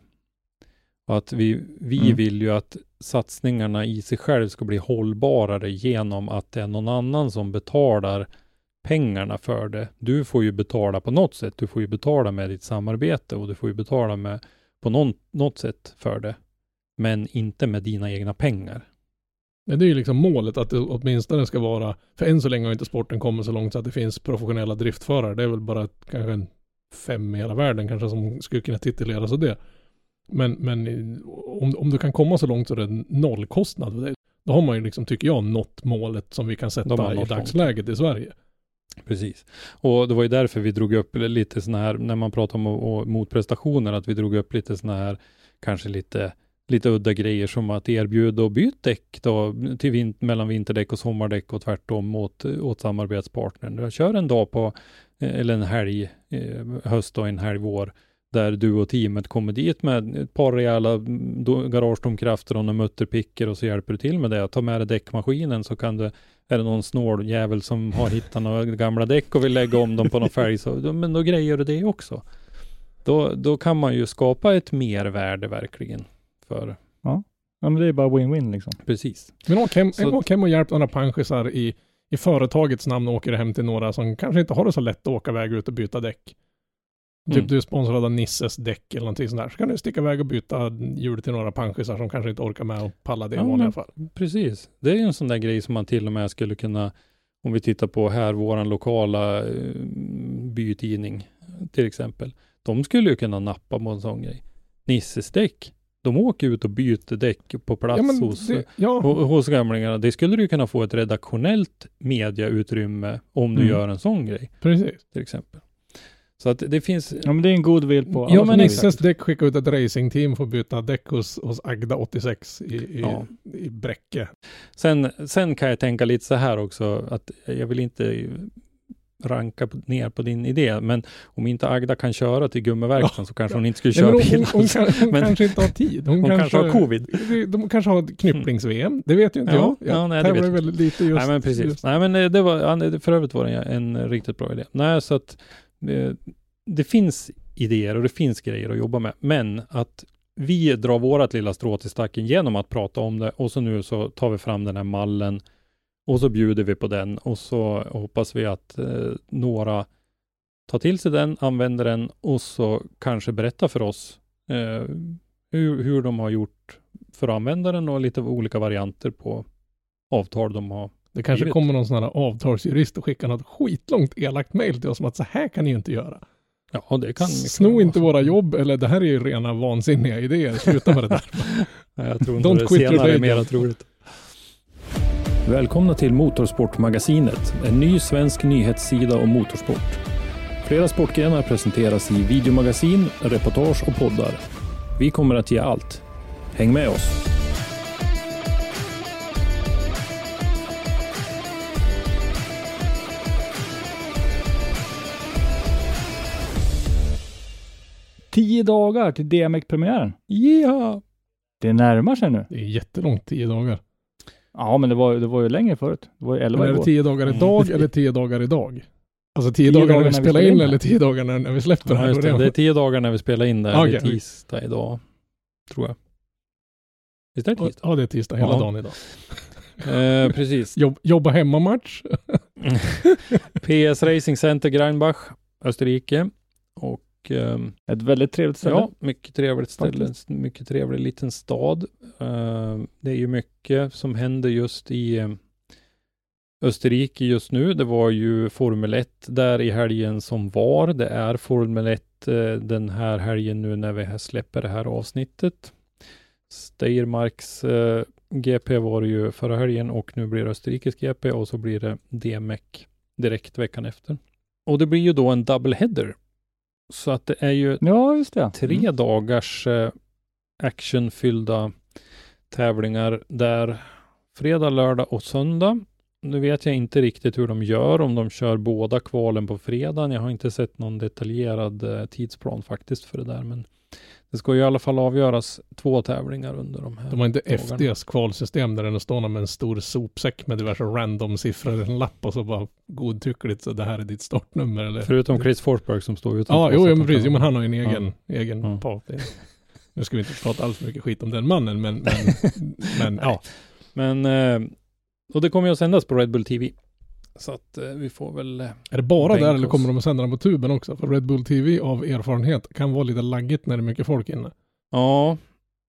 Och att vi, vi Mm. vill ju att satsningarna i sig själv ska bli hållbarare genom att det är någon annan som betalar pengarna för det. Du får ju betala på något sätt. Du får ju betala med ditt samarbete och du får ju betala med på någon, något sätt för det. Men inte med dina egna pengar. Det är ju liksom målet att det åtminstone ska vara, för än så länge har inte sporten kommit så långt så att det finns professionella driftförare. Det är väl bara kanske en fem i hela världen kanske som skulle kunna tituleras av det. Men, men om, om du kan komma så långt så är det nollkostnad för det. Då har man ju liksom, tycker jag, nått målet som vi kan sätta i dagsläget i Sverige. Precis. Och det var ju därför vi drog upp lite sådana här, när man pratar om och, och motprestationer, att vi drog upp lite sådana här, kanske lite, lite udda grejer som att erbjuda och byta däck då, till vin, mellan vinterdäck och sommardäck och tvärtom åt, åt samarbetspartnern. Jag kör en dag på, eh, eller en helg, eh, höst och en helg vår, där du och teamet kommer dit med ett par rejäla mm, garagetomkrafter garagedomkrafter och några mutterpicker och så hjälper du till med det. Ta med dig däckmaskinen så kan du är det någon snål jävel som har hittat några gamla däck och vill lägga om dem på någon färg, så, då- men då grejer du det också. Då, då kan man ju skapa ett mervärde verkligen. För, Ja, men det är bara win-win liksom. precis. Men åk hem, Så- åk hem och hjälp några panschisar i, i företagets namn och åker hem till några som kanske inte har det så lätt att åka iväg ut och byta däck. Typ Mm. du är sponsrad av Nisses däck eller någonting sånt där. Så kan du sticka iväg och byta hjul till några panschisar som kanske inte orkar med och palla det i Ja, vanliga men- fall. Precis. Det är ju en sån där grej som man till och med skulle kunna, om vi tittar på här, våran lokala eh, bytidning till exempel. De skulle ju kunna nappa på en sån grej. Nisses däck, de åker ut och byter däck på plats Ja, hos, det, ja, Ho- Hos gamlingarna. Det skulle du kunna få ett redaktionellt mediautrymme om du Mm. gör en sån grej precis. till exempel. Så att det finns, Ja, men det är en god vill på alla Ja, men vill. Nisses däck skickar ut ett racingteam för att byta däck hos, hos Agda 86 i, i, Ja. i Bräcke. sen, sen kan jag tänka lite så här också att jag vill inte ranka på, ner på din idé, men om inte Agda kan köra till gummiverkstaden så kanske hon inte skulle köra hon, bil. hon, hon, kan, hon *laughs* Men- kanske inte har tid. Hon, Hon kanske har covid. De kanske har knipplings-VM. Det vet ju inte Ja, jag. ja, nej, det vet jag väldigt lite just. Nej men precis. just- Nej men eh, det var, ja, det- för övrigt var det en, en riktigt bra idé. Nej så att det, det finns idéer och det finns grejer att jobba med. Men att vi drar vårt lilla strå till stacken genom att prata om det och så nu så tar vi fram den här mallen och så bjuder vi på den och så hoppas vi att eh, några tar till sig den, använder den och så kanske berättar för oss eh, hur, hur de har gjort för att använda den och lite olika varianter på avtal de har det kanske Givet. kommer någon sån här avtalsjurist och skickar något skitlångt elakt mejl till oss om att så här kan ni ju inte göra. Ja, det kan Sno vara inte så. våra jobb eller det här är ju rena vansinniga idéer. Sluta med det där. *laughs* Nej, jag tror inte Don't det senare är mer troligt. Välkomna till Motorsportmagasinet, en ny svensk nyhetssida om motorsport. Flera sportgrenar presenteras i videomagasin, reportage och poddar. Vi kommer att ge allt. Häng med oss! Tio dagar till DMX-premiären. Yeah! Det närmar sig nu. Det är jättelångt, tio dagar. Ja, men det var, det var ju längre förut. Det var ju Men elva är det tio dagar idag eller tio dagar idag? Alltså tio, Tio dagar när dagar vi när vi spelar spelar in in eller tio dagar när, när vi släpper det Ja, här? det. Det det är tio dagar när vi spelar in det. här. Det är tisdag idag. Tror jag. Visst är det Ja, tisdag? Ja, det är tisdag hela Ja. dagen idag. *laughs* Eh, precis. Jobb, jobba hemmamatch. *laughs* PS Racing Center Greinbach, Österrike. Och ehm, Ett väldigt trevligt ställe. ja, mycket trevligt ställe. Faktiskt. Mycket trevlig liten stad. Eh, det är ju mycket som händer just i eh, Österrike just nu. Det var ju Formel 1 där i helgen som var. Det är Formel 1 eh, den här helgen nu när vi här släpper det här avsnittet. Steiermarks eh, GP var det ju förra helgen och nu blir det Österrikes GP och så blir det DMEC direkt veckan efter. Och det blir ju då en double header. Så att det är ju Ja, det. tre Mm. dagars eh, actionfyllda tävlingar där fredag, lördag och söndag. Nu vet jag inte riktigt hur de gör, om de kör båda kvalen på fredagen. Jag har inte sett någon detaljerad eh, tidsplan faktiskt för det där, men det ska ju i alla fall avgöras två tävlingar under de här De har inte dagarna. FDs kvalsystem där den står med en stor sopsäck med diverse random siffror i en lapp och så bara godtyckligt så det här är ditt startnummer eller? Förutom Chris Forsberg som står utanför. Ja, jo, ja men precis. Jo, men han har ju en egen, egen Ja. part. Det- Nu ska vi inte prata alls mycket skit om den mannen, men, men, *laughs* men ja. Men, eh, och det kommer ju att sändas på Red Bull TV. Så att eh, vi får väl... eh, Är det bara där eller kommer de att sända den på tuben också? För Red Bull TV av erfarenhet kan vara lite laggigt när det är mycket folk inne. Ja,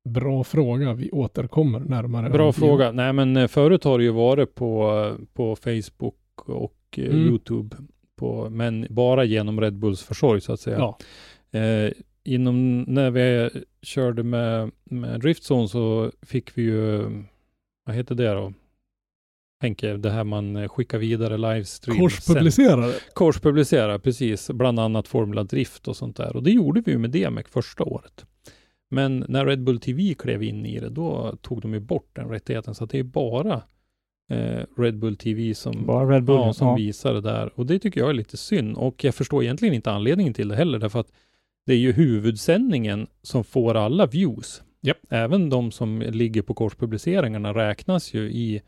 Bra fråga. Vi återkommer närmare. Bra fråga. Nej men eh, förut har det ju varit på, eh, på Facebook och eh, Mm. Youtube. På, men bara genom Red Bulls försorg så att säga. Ja. Eh, inom, när vi körde med, med Driftzone så fick vi ju, vad heter det då? Henke, det här man eh, skickar vidare livestream. Korspublicerare. Korspublicera, precis. Bland annat Formula Drift och sånt där. Och det gjorde vi ju med DMEC första året. Men när Red Bull TV klev in i det, då tog de ju bort den rättigheten. Så att det är bara eh, Red Bull TV som, Bara Red Bull. ja, som ja. visar det där. Och det tycker jag är lite synd. Och jag förstår egentligen inte anledningen till det heller, därför att det är ju huvudsändningen som får alla views. Japp. Även de som ligger på korspubliceringarna räknas ju i,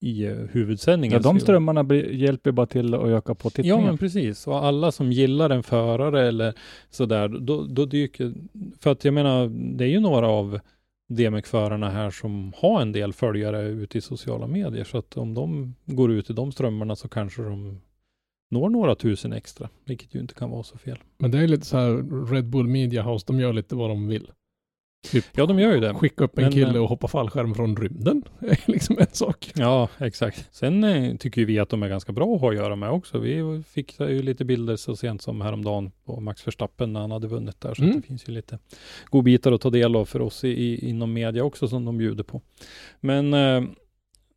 i eh, huvudsändningen. Ja, de strömmarna blir, hjälper bara till att öka på Ja, tittningen. men precis. Och alla som gillar en förare eller sådär, då, då dyker... För att jag menar, det är ju några av DMX-förarna här som har en del följare ute i sociala medier. Så att om de går ut i de strömmarna så kanske de når några tusen extra, vilket ju inte kan vara så fel. Men det är lite så här Red Bull Media House, de gör lite vad de vill. Typ Ja, de gör ju det. skicka upp en Men, kille eh, och hoppa fallskärm från rymden. *laughs* Är liksom en sak. Ja, exakt. Sen eh, tycker vi att de är ganska bra att ha att göra med också. Vi fick ju lite bilder så sent som häromdagen på Max Verstappen när han hade vunnit där. Så Mm. det finns ju lite godbitar att ta del av för oss i, i, inom media också som de bjuder på. Men eh,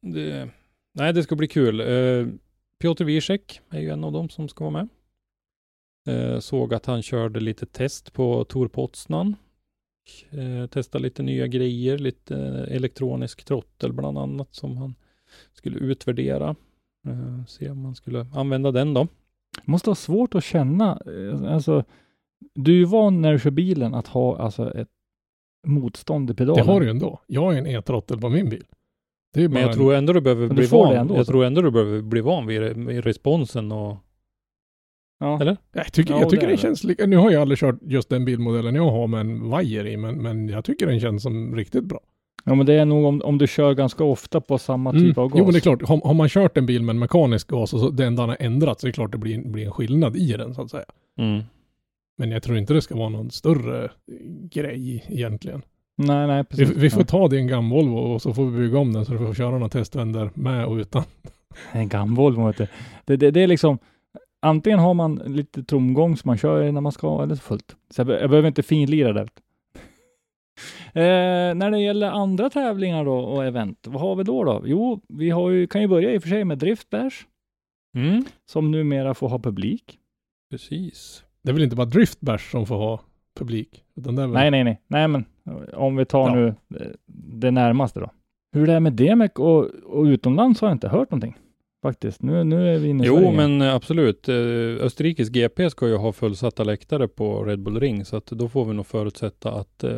det, nej, det ska bli kul. Eh, Piotr Wiesek är ju en av dem som ska vara med. Eh, såg att han körde lite test på Tor Poznan. Eh, testa lite nya grejer, lite eh, elektronisk trottel bland annat som han skulle utvärdera. Eh, se om man skulle använda den då. måste vara svårt att känna, eh, alltså, du är ju van när du kör bilen att ha alltså ett motstånd i Det pedalen. har du ju ändå. Jag har ju en e-trottel på min bil. Det är ju bara Men jag en- tror ändå du behöver Men bli du får det van. ändå, jag så. tror ändå du behöver bli van det- vid responsen och Ja. Eller? Jag tycker, Ja, jag tycker den känns lika, nu har jag aldrig kört just den bilmodellen jag har med en vajer i, men, men jag tycker den känns som riktigt bra. ja, men det är nog om, om du kör ganska ofta på samma Mm. typ av gas. Jo men det är klart, har, har man kört en bil med en mekanisk gas och så den har ändrats så är det klart det blir, blir en skillnad i den så att säga. mm. Men jag tror inte det ska vara någon större grej egentligen. Nej, nej, Vi, precis. vi får ja. ta din gamla Volvo och så får vi bygga om den så du får köra några testvändor med och utan. *laughs* En gammal Volvo, vet du. Det, det, det är liksom, antingen har man lite tromgång som man kör när man ska, eller så fullt. Så jag, jag behöver inte finlira det. *laughs* Eh, när det gäller andra tävlingar då och event, vad har vi då? då? Jo, vi har ju, kan ju börja i och för sig med Drift Bash, Mm. som numera får ha publik. Precis. Det är väl inte bara Drift Bash som får ha publik? Utan väl... Nej, nej, nej, nej, men om vi tar Ja. nu eh, det närmaste då. Hur det är med DMEC och, och utomlands har jag inte hört någonting. Faktiskt. Nu, nu är vi inne i Jo, Sverige. men eh, absolut. Eh, Österrikes GP ska ju ha fullsatta läktare på Red Bull Ring, så att då får vi nog förutsätta att, eh,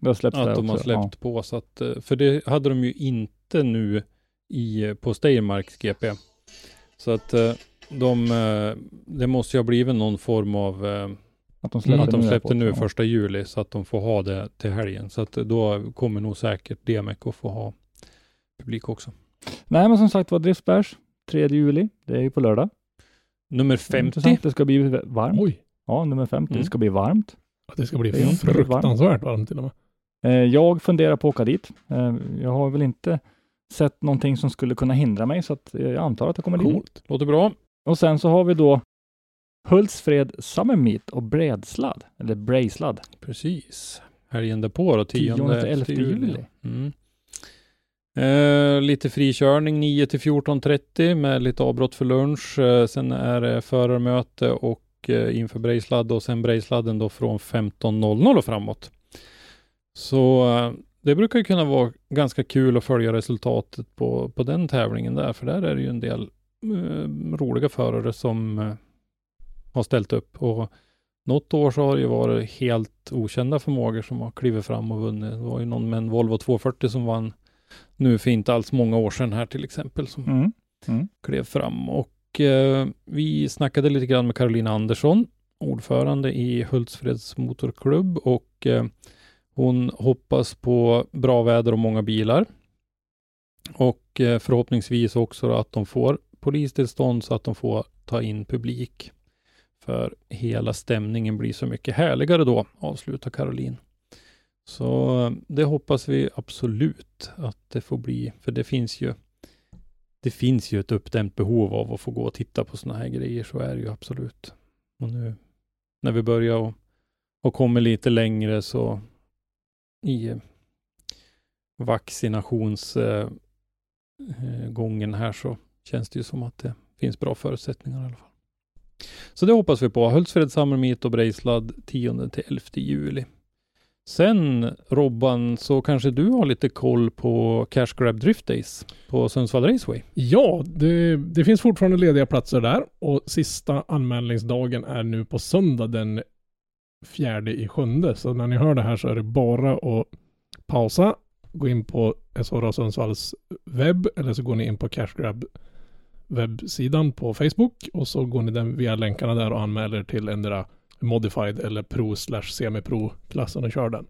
Det har släppts där att de har också. släppt på. Så att, för det hade de ju inte nu i, på Steiermarks GP. Så att de, det måste ju ha blivit någon form av Ja, att de släppte att de nu släppte på- nu ja. första juli så att de får ha det till helgen. Så att då kommer nog säkert DMEC att få ha publik också. Nej, men som sagt var Driftsbärs 3 juli. Det är ju på lördag. Nummer Det är 50. intressant. Det ska bli varmt. Oj, Ja, nummer 50. Mm. Det ska bli varmt. att det ska bli Det väldigt varmt. fruktansvärt varmt till och med. Eh, jag funderar på att åka dit. Eh, jag har väl inte sett någonting som skulle kunna hindra mig, så att jag antar att jag kommer dit. Coolt. Låter bra. Och sen så har vi då Hultsfred Summer Meet och bredsladd, eller brejsladd. Precis. Helgen därpå då, 10 10 till 11 juli. juli. Mm. Eh, lite frikörning 9 till 14.30 med lite avbrott för lunch. Eh, sen är det förarmöte och eh, inför Brejsladd och sen Brejsladden då från 15.00 och framåt. Så eh, det brukar ju kunna vara ganska kul att följa resultatet på, på den tävlingen där, för där är det ju en del eh, roliga förare som eh, har ställt upp. Och något år så har det ju varit helt okända förmågor som har klivit fram och vunnit. Det var ju någon med en Volvo 240 som vann nu för inte alls många år sedan här till exempel som Mm. klev fram. Och eh, vi snackade lite grann med Carolina Andersson, ordförande i Hultsfreds motorklubb och eh, hon hoppas på bra väder och många bilar. Och eh, förhoppningsvis också att de får polistillstånd så att de får ta in publik. För hela stämningen blir så mycket härligare då, avslutar Caroline. Så eh, det hoppas vi absolut att det får bli, för det finns ju det finns ju ett uppdämt behov av att få gå och titta på sådana här grejer, så är det ju absolut. Och nu när vi börjar och, och kommer lite längre så i eh, vaccinationsgången eh, här så känns det ju som att det finns bra förutsättningar i alla fall. Så det hoppas vi på. Hultsfred Summer Meet och Breislad 10 till 11 juli. Sen Robban, så kanske du har lite koll på Cash Grab Drift Days på Sundsvall Raceway? Ja, det, det finns fortfarande lediga platser där och sista anmälningsdagen är nu på söndag den fjärde i sjunde. Så när ni hör det här så är det bara att pausa, gå in på SHR Sundsvalls webb eller så går ni in på Cash Grab webbsidan på Facebook och så går ni den via länkarna där och anmäler till endera modified eller pro slash semi-pro klassen och kör den.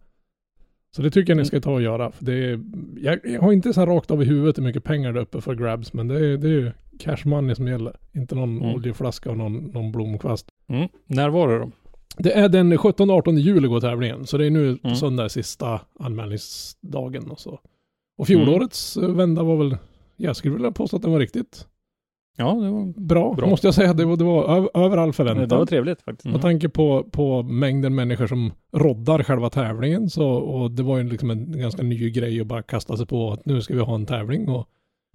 Så det tycker jag ni ska ta och göra. För det är, jag, jag har inte så här rakt av i huvudet hur mycket pengar det är uppe för grabs, men det är, det är ju cash money som gäller. Inte någon Mm. oljeflaska och någon, någon blomkvast. Mm. När var det då? Det är den 17-18 juli går tävlingen, så det är nu Mm. söndag sista anmälningsdagen och så. Och fjolårets eh, vända var väl, jag skulle vilja påstå att den var riktigt Ja, det var bra, Bra. måste jag säga. Det var, det var över, all Det förväntan. var trevligt faktiskt. Mm. Med tanke på, på mängden människor som roddar själva tävlingen så, och det var ju liksom en ganska ny grej att bara kasta sig på att nu ska vi ha en tävling och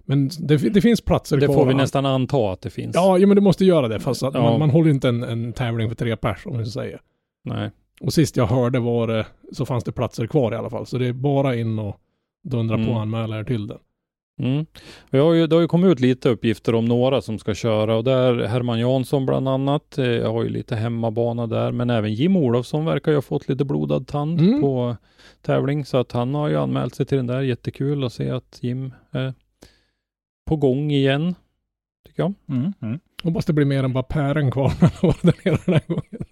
men det, det finns platser Det kvar. får vi nästan anta att det finns. Ja, ja men det måste göra det fast att Ja. man, man håller inte en, en tävling för tre pers om vi säger. Nej. Och sist jag hörde var det, så fanns det platser kvar i alla fall. Så det är bara in och dundra på Mm. och anmäla er till den. Mm. Vi har ju, det har ju kommit ut lite uppgifter om några som ska köra och där Herman Jansson bland annat. eh, Jag har ju lite hemmabana där, men även Jim Olofsson verkar ju ha fått lite blodad tand Mm. på tävling, så att han har ju anmält sig till den där. Jättekul att se att Jim är på gång igen, tycker jag. Mm. Mm. Hoppas det blir mer än bara pären kvar när han var där nere den här gången.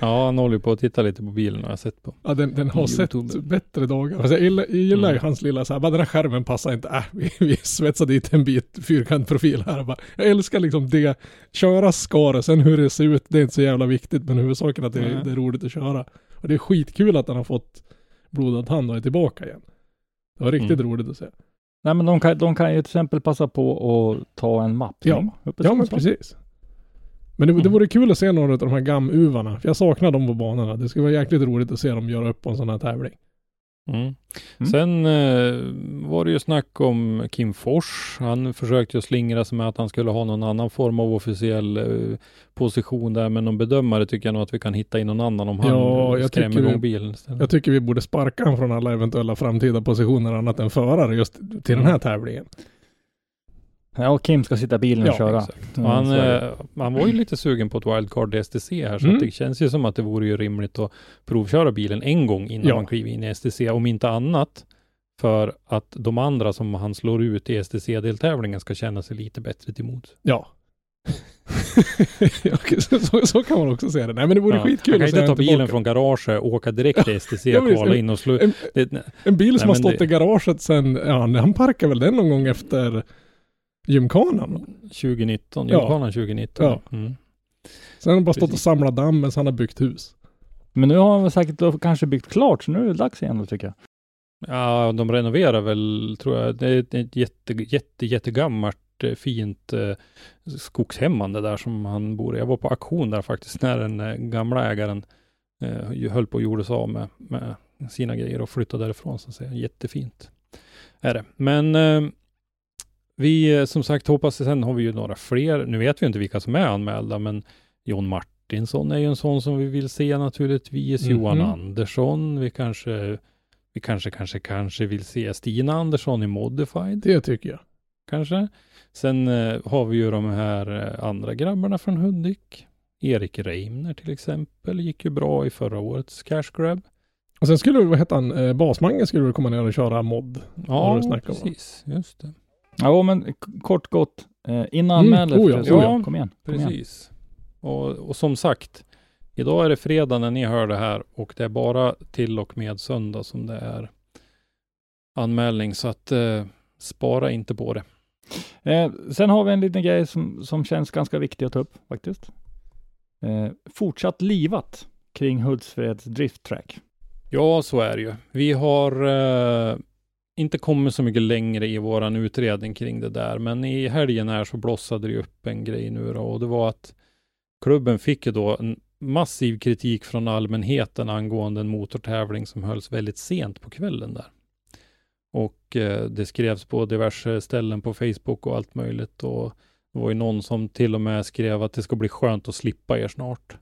Ja, han håller ju på att titta lite på bilen har jag sett på. Ja, den, den har YouTube. sett bättre dagar. Alltså, jag gillar, jag gillar ju Mm. hans lilla så här, bara den här skärmen passar inte. Äh, vi, *laughs* vi svetsar dit en bit fyrkantprofil här. Bara, jag älskar liksom det. Köra ska det, sen hur det ser ut, det är inte så jävla viktigt. Men huvudsaken att det, är- Nej. det är roligt att köra. Och det är skitkul att han har fått blodad hand och är tillbaka igen. Det var riktigt Mm. roligt att se. Nej, men de kan, de kan ju till exempel passa på att ta en mappning. Ja. uppe i Ja men precis. Men det, det Mm. vore kul att se några av de här gamuvarna. För jag saknar dem på banorna. Det skulle vara jäkligt roligt att se dem göra upp på en sån här tävling. Mm. Mm. Sen eh, var det ju snack om Kim Fors. Han försökte ju slingra sig med att han skulle ha någon annan form av officiell eh, position där, men någon bedömare tycker jag nog att vi kan hitta in någon annan om han Ja, eh, jag skrämmer igång bilen istället. Jag tycker vi borde sparka honom från alla eventuella framtida positioner annat än förare just till den här Mm. tävlingen. Ja, och Kim ska sitta i bilen och Ja, köra. Exakt. Mm, Och han, eh, han var ju lite sugen på ett wildcard i STC här, så Mm. det känns ju som att det vore ju rimligt att provköra bilen en gång innan Ja. man kliver in i STC, om inte annat för att de andra som han slår ut i STC-deltävlingen ska känna sig lite bättre till mods. Ja. *laughs* Så, så, så kan man också säga det. Nej men det vore Ja. skitkul Han kan inte ta bilen tillbaka. från garaget, åka direkt till STC, precis. kvala in och slå En, en bil som Nej, har stått det- i garaget sen, ja han parkar väl den någon gång efter gymkanan. 2019, Ja. Gymkanan 2019. Ja. Mm. Sen har han bara stått och Precis. samlat damm medan han har byggt hus. Men nu har han väl säkert då kanske byggt klart, så nu är det dags igen då tycker jag. Ja, de renoverar väl, tror jag. Det är ett- jätte, jätte, jättegammalt eh, fint eh, skogshemmande där som han bor i. Jag var på auktion där faktiskt när den eh, gamla ägaren eh, höll på och gjorde sig av med, med sina grejer och flyttade därifrån så att säga. Jättefint är det. Men eh, vi eh, som sagt hoppas, sen har vi ju några fler. Nu vet vi inte vilka som är anmälda, men John Martinsson är ju en sån som vi vill se naturligtvis. Johan Mhm. Andersson, vi kanske vi kanske, kanske, kanske vill se Stina Andersson i Modified, Det tycker jag. kanske. Sen eh, har vi ju de här eh, andra grabbarna från Hudik. Erik Reimner till exempel, gick ju bra i förra årets Cash Grab. Och sen skulle, vad hette han, eh, Basmangen skulle komma ner och köra mod. Ja, precis, just det. Ja, men kort gott, eh, in och Mm, anmäl oh ja, oh ja. Kom igen. Kom igen. Precis. Och, och som sagt, idag är det fredag när ni hör det här och det är bara till och med söndag som det är anmälning, så att eh, spara inte på det. Eh, sen har vi en liten grej som, som känns ganska viktig att ta upp faktiskt. Eh, fortsatt livat kring Hultsfreds drifttrack. Ja, så är det ju. Vi har eh, inte kommit så mycket längre i våran utredning kring det där, men i helgen här så blossade det upp en grej nu då, och det var att klubben fick ju då en massiv kritik från allmänheten angående en motortävling som hölls väldigt sent på kvällen där. Och eh, det skrevs på diverse ställen på Facebook och allt möjligt och det var ju någon som till och med skrev att det ska bli skönt att slippa er snart.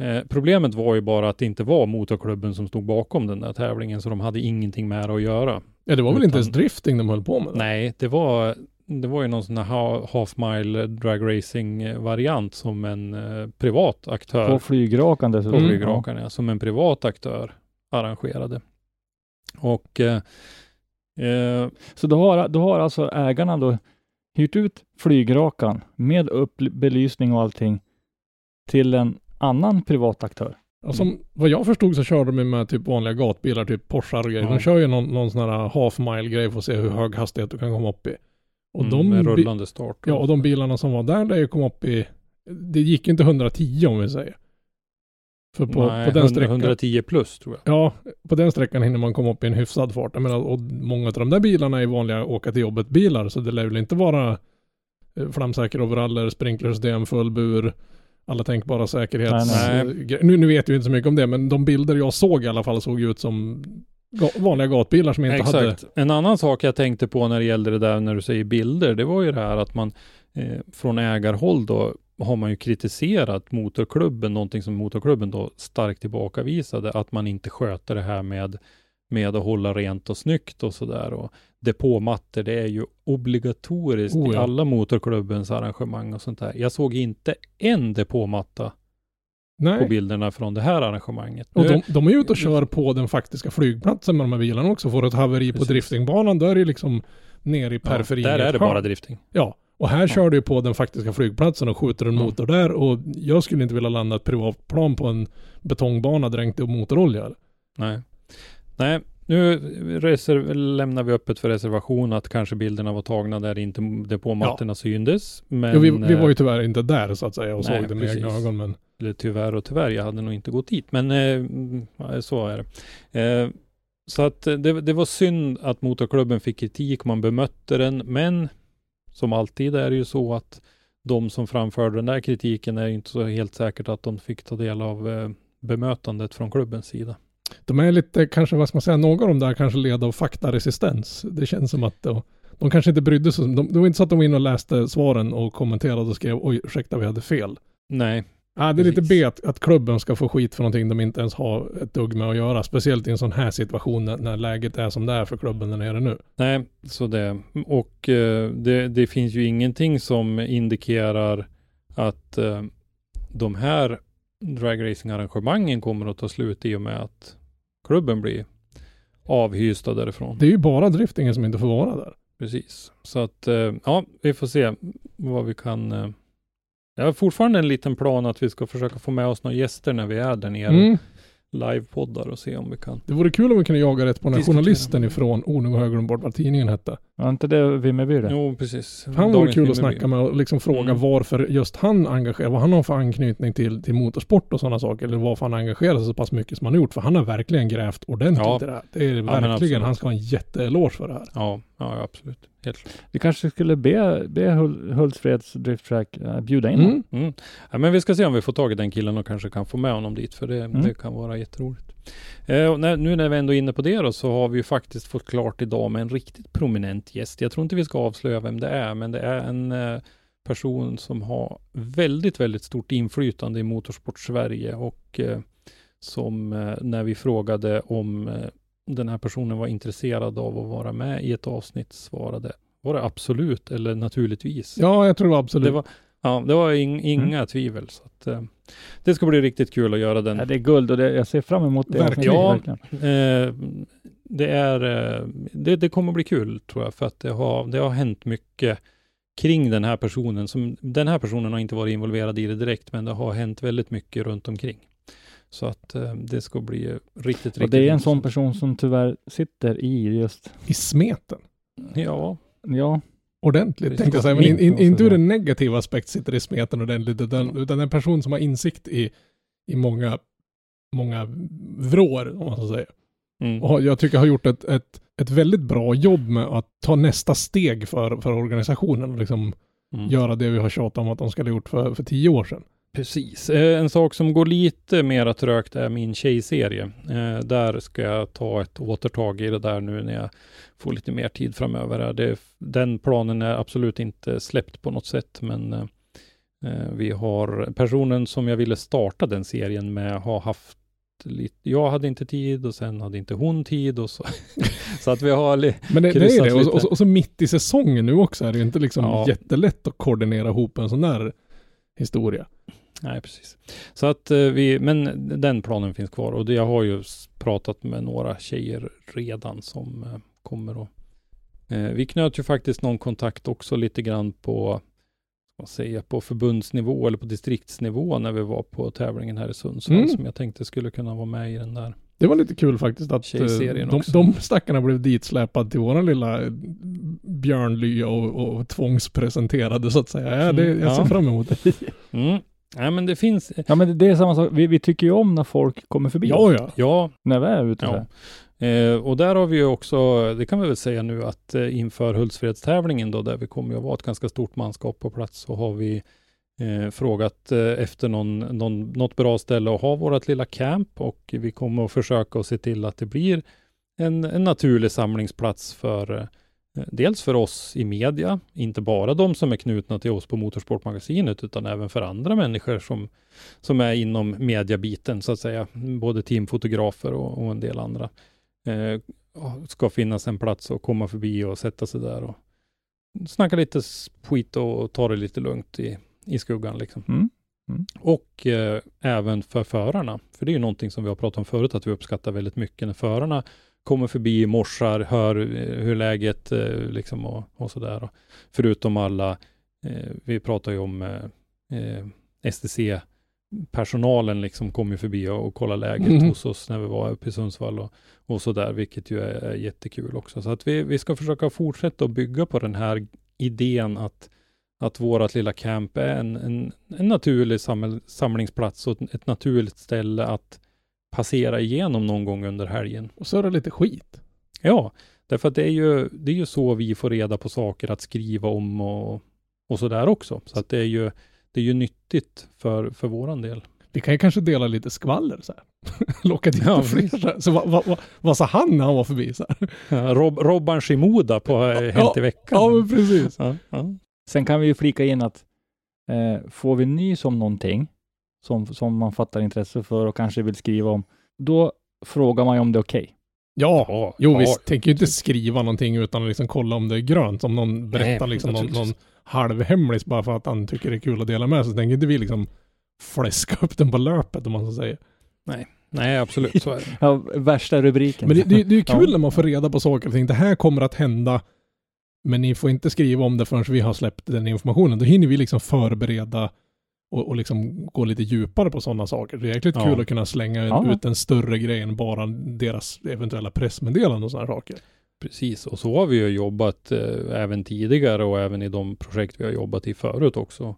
Eh, problemet var ju bara att det inte var motorklubben som stod bakom den där tävlingen, så de hade ingenting med det att göra. Ja det var väl inte ens Utan- drifting de höll på med? då? Nej, det var, det var ju någon sån här ha- half mile drag racing eh, variant som en eh, privat aktör, På flygrakan på dessutom. Mm. ja, som en privat aktör arrangerade. Och eh, eh, Så då har, då har alltså ägarna då hyrt ut flygrakan med upp belysning och allting till en annan privat aktör. Och som, vad jag förstod så kör de med typ vanliga gatbilar, typ Porschar och grejer. Ja. De kör ju någon, någon sån här half mile grej för att se hur hög hastighet du kan komma upp i. Och mm, de, med rullande start. ja, och de bilarna som var där, där kom upp i, det gick inte 110 om vi säger. För på, Nej, på den 100, sträckan, 110 plus tror jag. ja, på den sträckan hinner man komma upp i en hyfsad fart. Jag menar, och många av de där bilarna är vanliga åka till jobbet bilar, så det lär väl inte vara eh, flamsäkra overaller, sprinklersystem, full bur, alla tänkbara säkerhets... Nej, gre- Nu, nu vet jag inte så mycket om det, men de bilder jag såg i alla fall såg ut som ga- vanliga gatbilar som inte Exakt. hade... En annan sak jag tänkte på när det gällde det där när du säger bilder, det var ju det här att man eh, från ägarhåll då har man ju kritiserat motorklubben, någonting som motorklubben då starkt tillbakavisade, att man inte sköter det här med, med att hålla rent och snyggt och sådär. Depåmattor, det är ju obligatoriskt Oh i ja. alla motorklubbens arrangemang och sånt där. Jag såg inte en depåmatta på Nej. bilderna från det här arrangemanget. Och Nu- de, de är ute och kör på den faktiska flygplatsen med de här bilarna också. Får ett haveri på Precis. driftingbanan, då är det liksom ner i periferin. ja, där i är det bara drifting. Ja, och här kör du på den faktiska flygplatsen och skjuter en Ja. motor där och jag skulle inte vilja landa ett privatplan på en betongbana dränkt i motorolja. Nej. Nej, nu reser- lämnar vi öppet för reservation att kanske bilderna var tagna där inte depåmattorna syndes. Men, ja, vi, vi var ju eh, tyvärr inte där så att säga och nej, såg det med egna ögon men eller tyvärr och tyvärr, jag hade nog inte gått dit. Men eh, mm, ja, så är det. Eh, så att det, det var synd att motorklubben fick kritik, man bemötte den, men som alltid är det ju så att de som framförde den där kritiken är inte så helt säkert att de fick ta del av eh, bemötandet från klubbens sida. De är lite, kanske vad ska man säga, några av dem där kanske led av faktaresistens. Det känns som att de, de kanske inte brydde sig. De, det var inte så att de var inne och läste svaren och kommenterade och skrev oj ursäkta vi hade fel. Nej, Ja, det är lite. B att, att klubben ska få skit för någonting de inte ens har ett dugg med att göra. Speciellt i en sån här situation när, när läget är som det är för klubben där nere nu. Nej, så det. Och eh, det, det finns ju ingenting som indikerar att eh, de här dragracing-arrangemangen kommer att ta slut i och med att klubben blir avhysta därifrån. Det är ju bara driftingen som inte får vara där. Precis. Så att, eh, ja, vi får se vad vi kan. eh, Jag har fortfarande en liten plan att vi ska försöka få med oss några gäster när vi är där nere. Mm. Livepoddar och se om vi kan. Det vore kul om vi kunde jaga rätt på den här Diskutera. journalisten ifrån, oh nu har jag glömt bort vad tidningen hette. Var inte det Vimmerby det? Jo, precis. Han vore kul att snacka med och liksom fråga Mm. varför just han engagerar, vad han har för anknytning till, till motorsport och sådana saker. Eller varför han engagerar sig så pass mycket som han har gjort. För han har verkligen grävt ordentligt Ja. i det här. Det är verkligen, han ska ha en jätteeloge för det här. Ja, ja, absolut. Helt klart. Vi kanske skulle be, be Hul- Hultsfreds Drift Track eh, bjuda in. Mm. Mm. Ja, men vi ska se om vi får tag i den killen och kanske kan få med honom dit, för det, Mm. det kan vara jätteroligt. Eh, när, nu när vi ändå är inne på det då, så har vi ju faktiskt fått klart idag med en riktigt prominent gäst. Jag tror inte vi ska avslöja vem det är, men det är en eh, person som har väldigt, väldigt stort inflytande i Motorsport-Sverige och eh, som eh, när vi frågade om eh, den här personen var intresserad av att vara med i ett avsnitt svarade var det absolut eller naturligtvis. Ja, jag tror det var absolut. Det var, ja, det var ing, inga tvivel. Så att, eh, det ska bli riktigt kul att göra den. Ja, det är guld och det, jag ser fram emot det. Verkligen. Ja. verkligen. Eh, det, är, eh, det, det kommer bli kul tror jag, för att det har, det har hänt mycket kring den här personen. Som, den här personen har inte varit involverad i det direkt, men det har hänt väldigt mycket runt omkring. Så att eh, det ska bli riktigt, riktigt Och det är en sån person som tyvärr sitter i just, I smeten. Ja, ja, Ordentligt tänkte jag säga. Men in, in, inte ur en negativ aspekt sitter i smeten ordentligt. Utan, utan en person som har insikt i, i många, många vrår, om man så säger. mm. Och jag tycker har gjort ett, ett, ett väldigt bra jobb med att ta nästa steg för, för organisationen och liksom Mm. göra det vi har tjatat om att de skulle ha gjort för, för tio år sedan. Precis. Eh, En sak som går lite mer trögt är min tjejserie. Eh, Där ska jag ta ett återtag i det där nu när jag får lite mer tid framöver. Det, den planen är absolut inte släppt på något sätt, men eh, vi har personen som jag ville starta den serien med har haft lite, jag hade inte tid och sen hade inte hon tid och så. *laughs* så att vi har li- Men det, det är det. Och, och, så- och så mitt i säsongen nu också är det ju inte liksom Ja. jättelätt att koordinera ihop en sån där historia. Nej, precis. Så att eh, vi, men den planen finns kvar och det, jag har ju pratat med några tjejer redan som eh, kommer att eh, vi knöt ju faktiskt någon kontakt också lite grann på vad säger jag, på förbundsnivå eller på distriktsnivå när vi var på tävlingen här i Sundsvall Mm. som jag tänkte skulle kunna vara med i den där. Det var lite kul faktiskt att de, de stackarna blev ditsläpade till våran lilla björnlya och, och tvångspresenterade så att säga. Ja, det, Mm, jag ser ja. fram emot det. Mm. Nej men det finns, ja men det, är samma sak. Vi, vi tycker ju om när folk kommer förbi. Ja, ja. ja När vi är ute. Ja. Eh, och där har vi ju också, det kan vi väl säga nu, att eh, inför Hultsfredstävlingen då, där vi kommer att vara ett ganska stort manskap på plats, så har vi eh, frågat eh, efter någon, någon, något bra ställe att ha vårt lilla camp och vi kommer att försöka att se till att det blir en, en naturlig samlingsplats för eh, Dels för oss i media, inte bara de som är knutna till oss på Motorsportmagasinet, utan även för andra människor som, som är inom mediabiten så att säga, både teamfotografer och, och en del andra eh, ska finnas en plats att komma förbi och sätta sig där och snacka lite skit och ta det lite lugnt i, i skuggan liksom. Mm. Mm. Och eh, även för förarna, för det är ju någonting som vi har pratat om förut, att vi uppskattar väldigt mycket när förarna kommer förbi, morsar, hör eh, hur läget eh, liksom och, och sådär. Förutom alla, eh, vi pratar ju om eh, STC personalen liksom kom ju förbi och, och kollade läget Mhm. hos oss när vi var uppe i Sundsvall och, och så där, vilket ju är, är jättekul också. Så att vi, vi ska försöka fortsätta att bygga på den här idén att, att vårat lilla camp är en, en, en naturlig samlingsplats och ett, ett naturligt ställe att passera igenom någon gång under helgen. Och så är det lite skit. Ja, därför att det är ju, det är ju så vi får reda på saker att skriva om och, och så där också. Så att det är ju, det är ju nyttigt för, för våran del. Vi kan ju kanske dela lite skvaller så här. *laughs* Locka dit Ja, ja, fler så här. Så vad, vad, vad, vad sa han när han var förbi så här? Ja, Rob, Robban Shimoda på eh, Hänt i veckan. Ja, men precis. Ja, ja. Sen kan vi ju flika in att eh, får vi nys om någonting som, som man fattar intresse för och kanske vill skriva om, då frågar man ju om det är okej. Ja, Ja, jo ja, visst. Tänker ju inte skriva någonting utan att liksom kolla om det är grönt. Om någon berättar Nej, liksom någon, någon halvhemlis bara för att han tycker det är kul att dela med sig. Så tänker inte vi liksom fläska upp den på löpet om man så säger. Nej, absolut, så är det. *laughs* Ja, värsta rubriken. Men det, det, det är ju kul Ja. när man får reda på saker och ting. Det här kommer att hända. Men ni får inte skriva om det förrän vi har släppt den informationen. Då hinner vi liksom förbereda och, och liksom gå lite djupare på sådana saker. Det är jäkligt Ja. kul att kunna slänga Ja. ut en större grej än bara deras eventuella pressmeddelanden och sådana saker. Precis, och så har vi ju jobbat eh, även tidigare och även i de projekt vi har jobbat i förut också.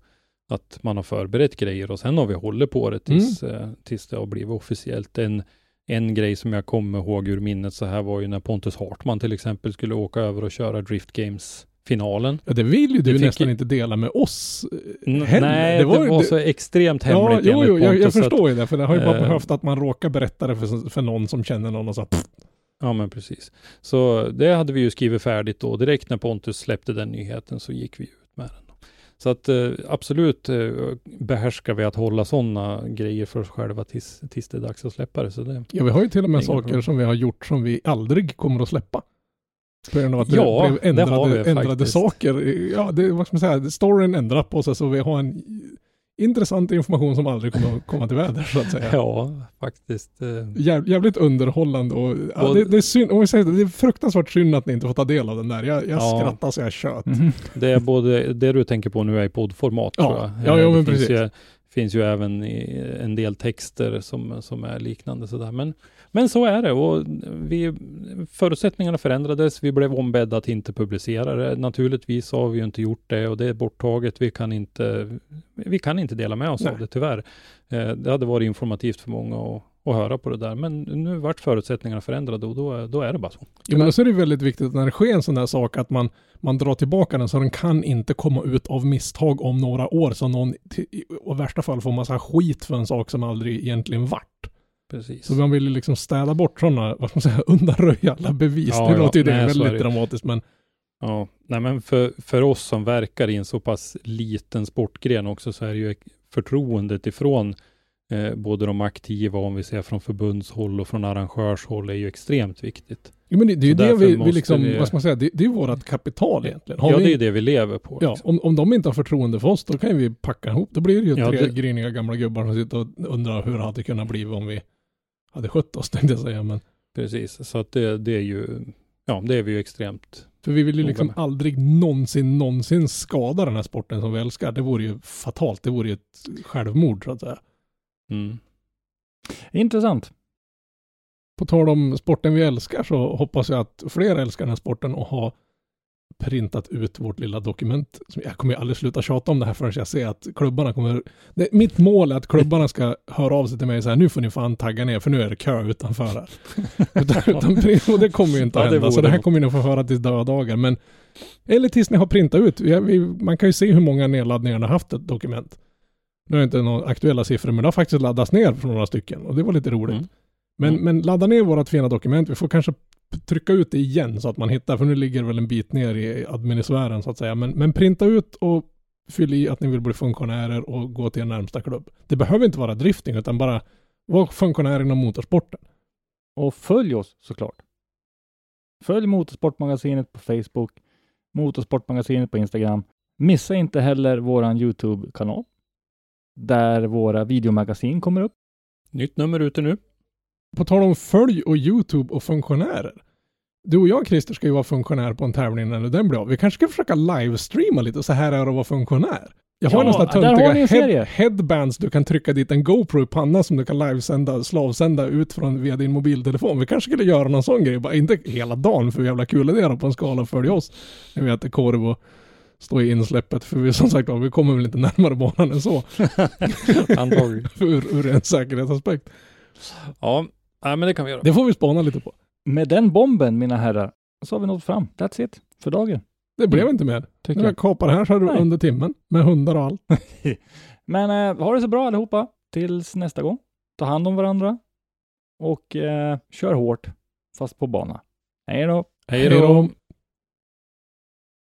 Att man har förberett grejer och sen har vi hållit på det tills, eh, tills det har blivit officiellt. En, en grej som jag kommer ihåg ur minnet så här var ju när Pontus Hartman till exempel skulle åka över och köra Drift Games-finalen. Ja, det vill ju du Det fick- nästan inte dela med oss eh, heller. Nej, det var, så extremt Ja, hemligt jo, jo, enligt jag, jag att- förstår ju det. För det har ju bara eh, behövt att man råkar berätta det för, för någon som känner någon och så pff, Ja, men precis. Så det hade vi ju skrivit färdigt då. Direkt när Pontus släppte den nyheten så gick vi ut med den. Så att eh, absolut eh, behärskar vi att hålla sådana grejer för oss själva tills, tills det är dags att släppa det. Så det Ja, vi har ju till och med saker problem. som vi har gjort som vi aldrig kommer att släppa. På grund av att Ja, det blev det ändrade, vi ändrade saker. Ja, det, vad ska man säga, storyn ändrar på sig så vi har en intressant information som aldrig kommer att komma till väder så att säga. ja, faktiskt. Eh, Jäv, jävligt underhållande och ja, Och- det, det är synd, om vi säger det, det är fruktansvärt synd att ni inte får ta del av den där. Jag, jag Ja. skrattar så jag tjöt. Mhm. det är både det du tänker på nu är i poddformat Ja. tror jag. Ja, det men precis. Ju, finns ju även en del texter som, som är liknande sådär. Men, men så är det och vi, förutsättningarna förändrades. Vi blev ombedda att inte publicera det. Naturligtvis har vi ju inte gjort det och det är borttaget. Vi kan inte, vi kan inte dela med oss Nej. av det tyvärr. Eh, Det hade varit informativt för många att, att höra på det där. Men nu vart förutsättningarna förändrade och då, då är det bara så. Jo, men så är det väldigt viktigt när det sker en sån där sak att man, man drar tillbaka den så den kan inte komma ut av misstag om några år så någon i och värsta fall får massa skit för en sak som aldrig egentligen vart. Precis. Så man vill liksom städa bort sådana, vad ska man säga, *laughs* undanröja alla bevis. Ja, det ja. låter ju det Nej, är väldigt det. dramatiskt men Ja, nej men för, för oss som verkar i en så pass liten sportgren också så är det ju förtroendet ifrån eh, både de aktiva om vi ser från förbundshåll och från arrangörshåll är ju extremt viktigt. Jo men det, det är ju det vi, vi liksom, vi- vad ska man säga, det, det är ju vårat kapital egentligen. Har ja, vi, det är det vi lever på. Ja, liksom. om, om de inte har förtroende för oss, då kan vi packa ihop. Då blir det ju Ja, tre det- griniga gamla gubbar som sitter och undrar hur det hade kunnat bli om vi hade skött oss, *laughs* tänkte jag säga. Men, Precis, så att det, det är ju, ja, det är vi ju extremt. för vi vill ju liksom med. aldrig någonsin, någonsin skada den här sporten som vi älskar. Det vore ju fatalt. Det vore ju ett självmord, så att säga. Mm. Intressant. På tal om sporten vi älskar så hoppas jag att fler älskar den här sporten och har printat ut vårt lilla dokument. Jag kommer ju aldrig sluta tjata om det här förrän jag ser att klubbarna kommer... Det, mitt mål är att klubbarna ska höra av sig till mig och säga nu får ni fan tagga ner för nu är det kö utanför här. *laughs* utan, utan, och det kommer ju inte att Ja, det hända. Så det här kommer ni få höra tills dödagar. Men, eller tills ni har printat ut. Man kan ju se hur många nedladdningar ni har haft ett dokument. Nu har jag inte några aktuella siffror men det har faktiskt laddats ner från några stycken och det var lite roligt. Mm. Men, Mm. men ladda ner vårt fina dokument. Vi får kanske trycka ut det igen så att man hittar, för nu ligger det väl en bit ner i administären så att säga. Men, men printa ut och fyll i att ni vill bli funktionärer och gå till er närmsta klubb. Det behöver inte vara drifting utan bara vara funktionär inom motorsporten. Och följ oss såklart. Följ Motorsportmagasinet på Facebook, Motorsportmagasinet på Instagram. Missa inte heller våran YouTube-kanal där våra videomagasin kommer upp. Nytt nummer ute nu. På tal om följ och YouTube och funktionärer. Du och jag Christer ska ju vara funktionär på en tävling när den blir av. Vi kanske ska försöka livestreama lite och så här är det att vara funktionär. Jag har Ja, nästan töntiga serie. head, headbands du kan trycka dit en GoPro i pannan som du kan livesända, slavsända ut från via din mobiltelefon. Vi kanske skulle göra någon sån grej, bara inte hela dagen för jävla kul är det då på en skala följa oss. När vi äter korv och står i insläppet för vi som sagt var, vi kommer väl inte närmare banan än så. *laughs* *laughs* Antagligen. ur, ur en säkerhetsaspekt. Ja, nej, men det kan vi göra. Det får vi spana lite på. Med den bomben, mina herrar, så har vi nått fram. That's it för dagen. Det blev inte mer. Tycker När jag jag. kapar här så är det Nej. under timmen. Med hundar och allt. *laughs* Men eh, ha det så bra allihopa tills nästa gång. Ta hand om varandra och eh, kör hårt, fast på bana. Hej då! Hej då.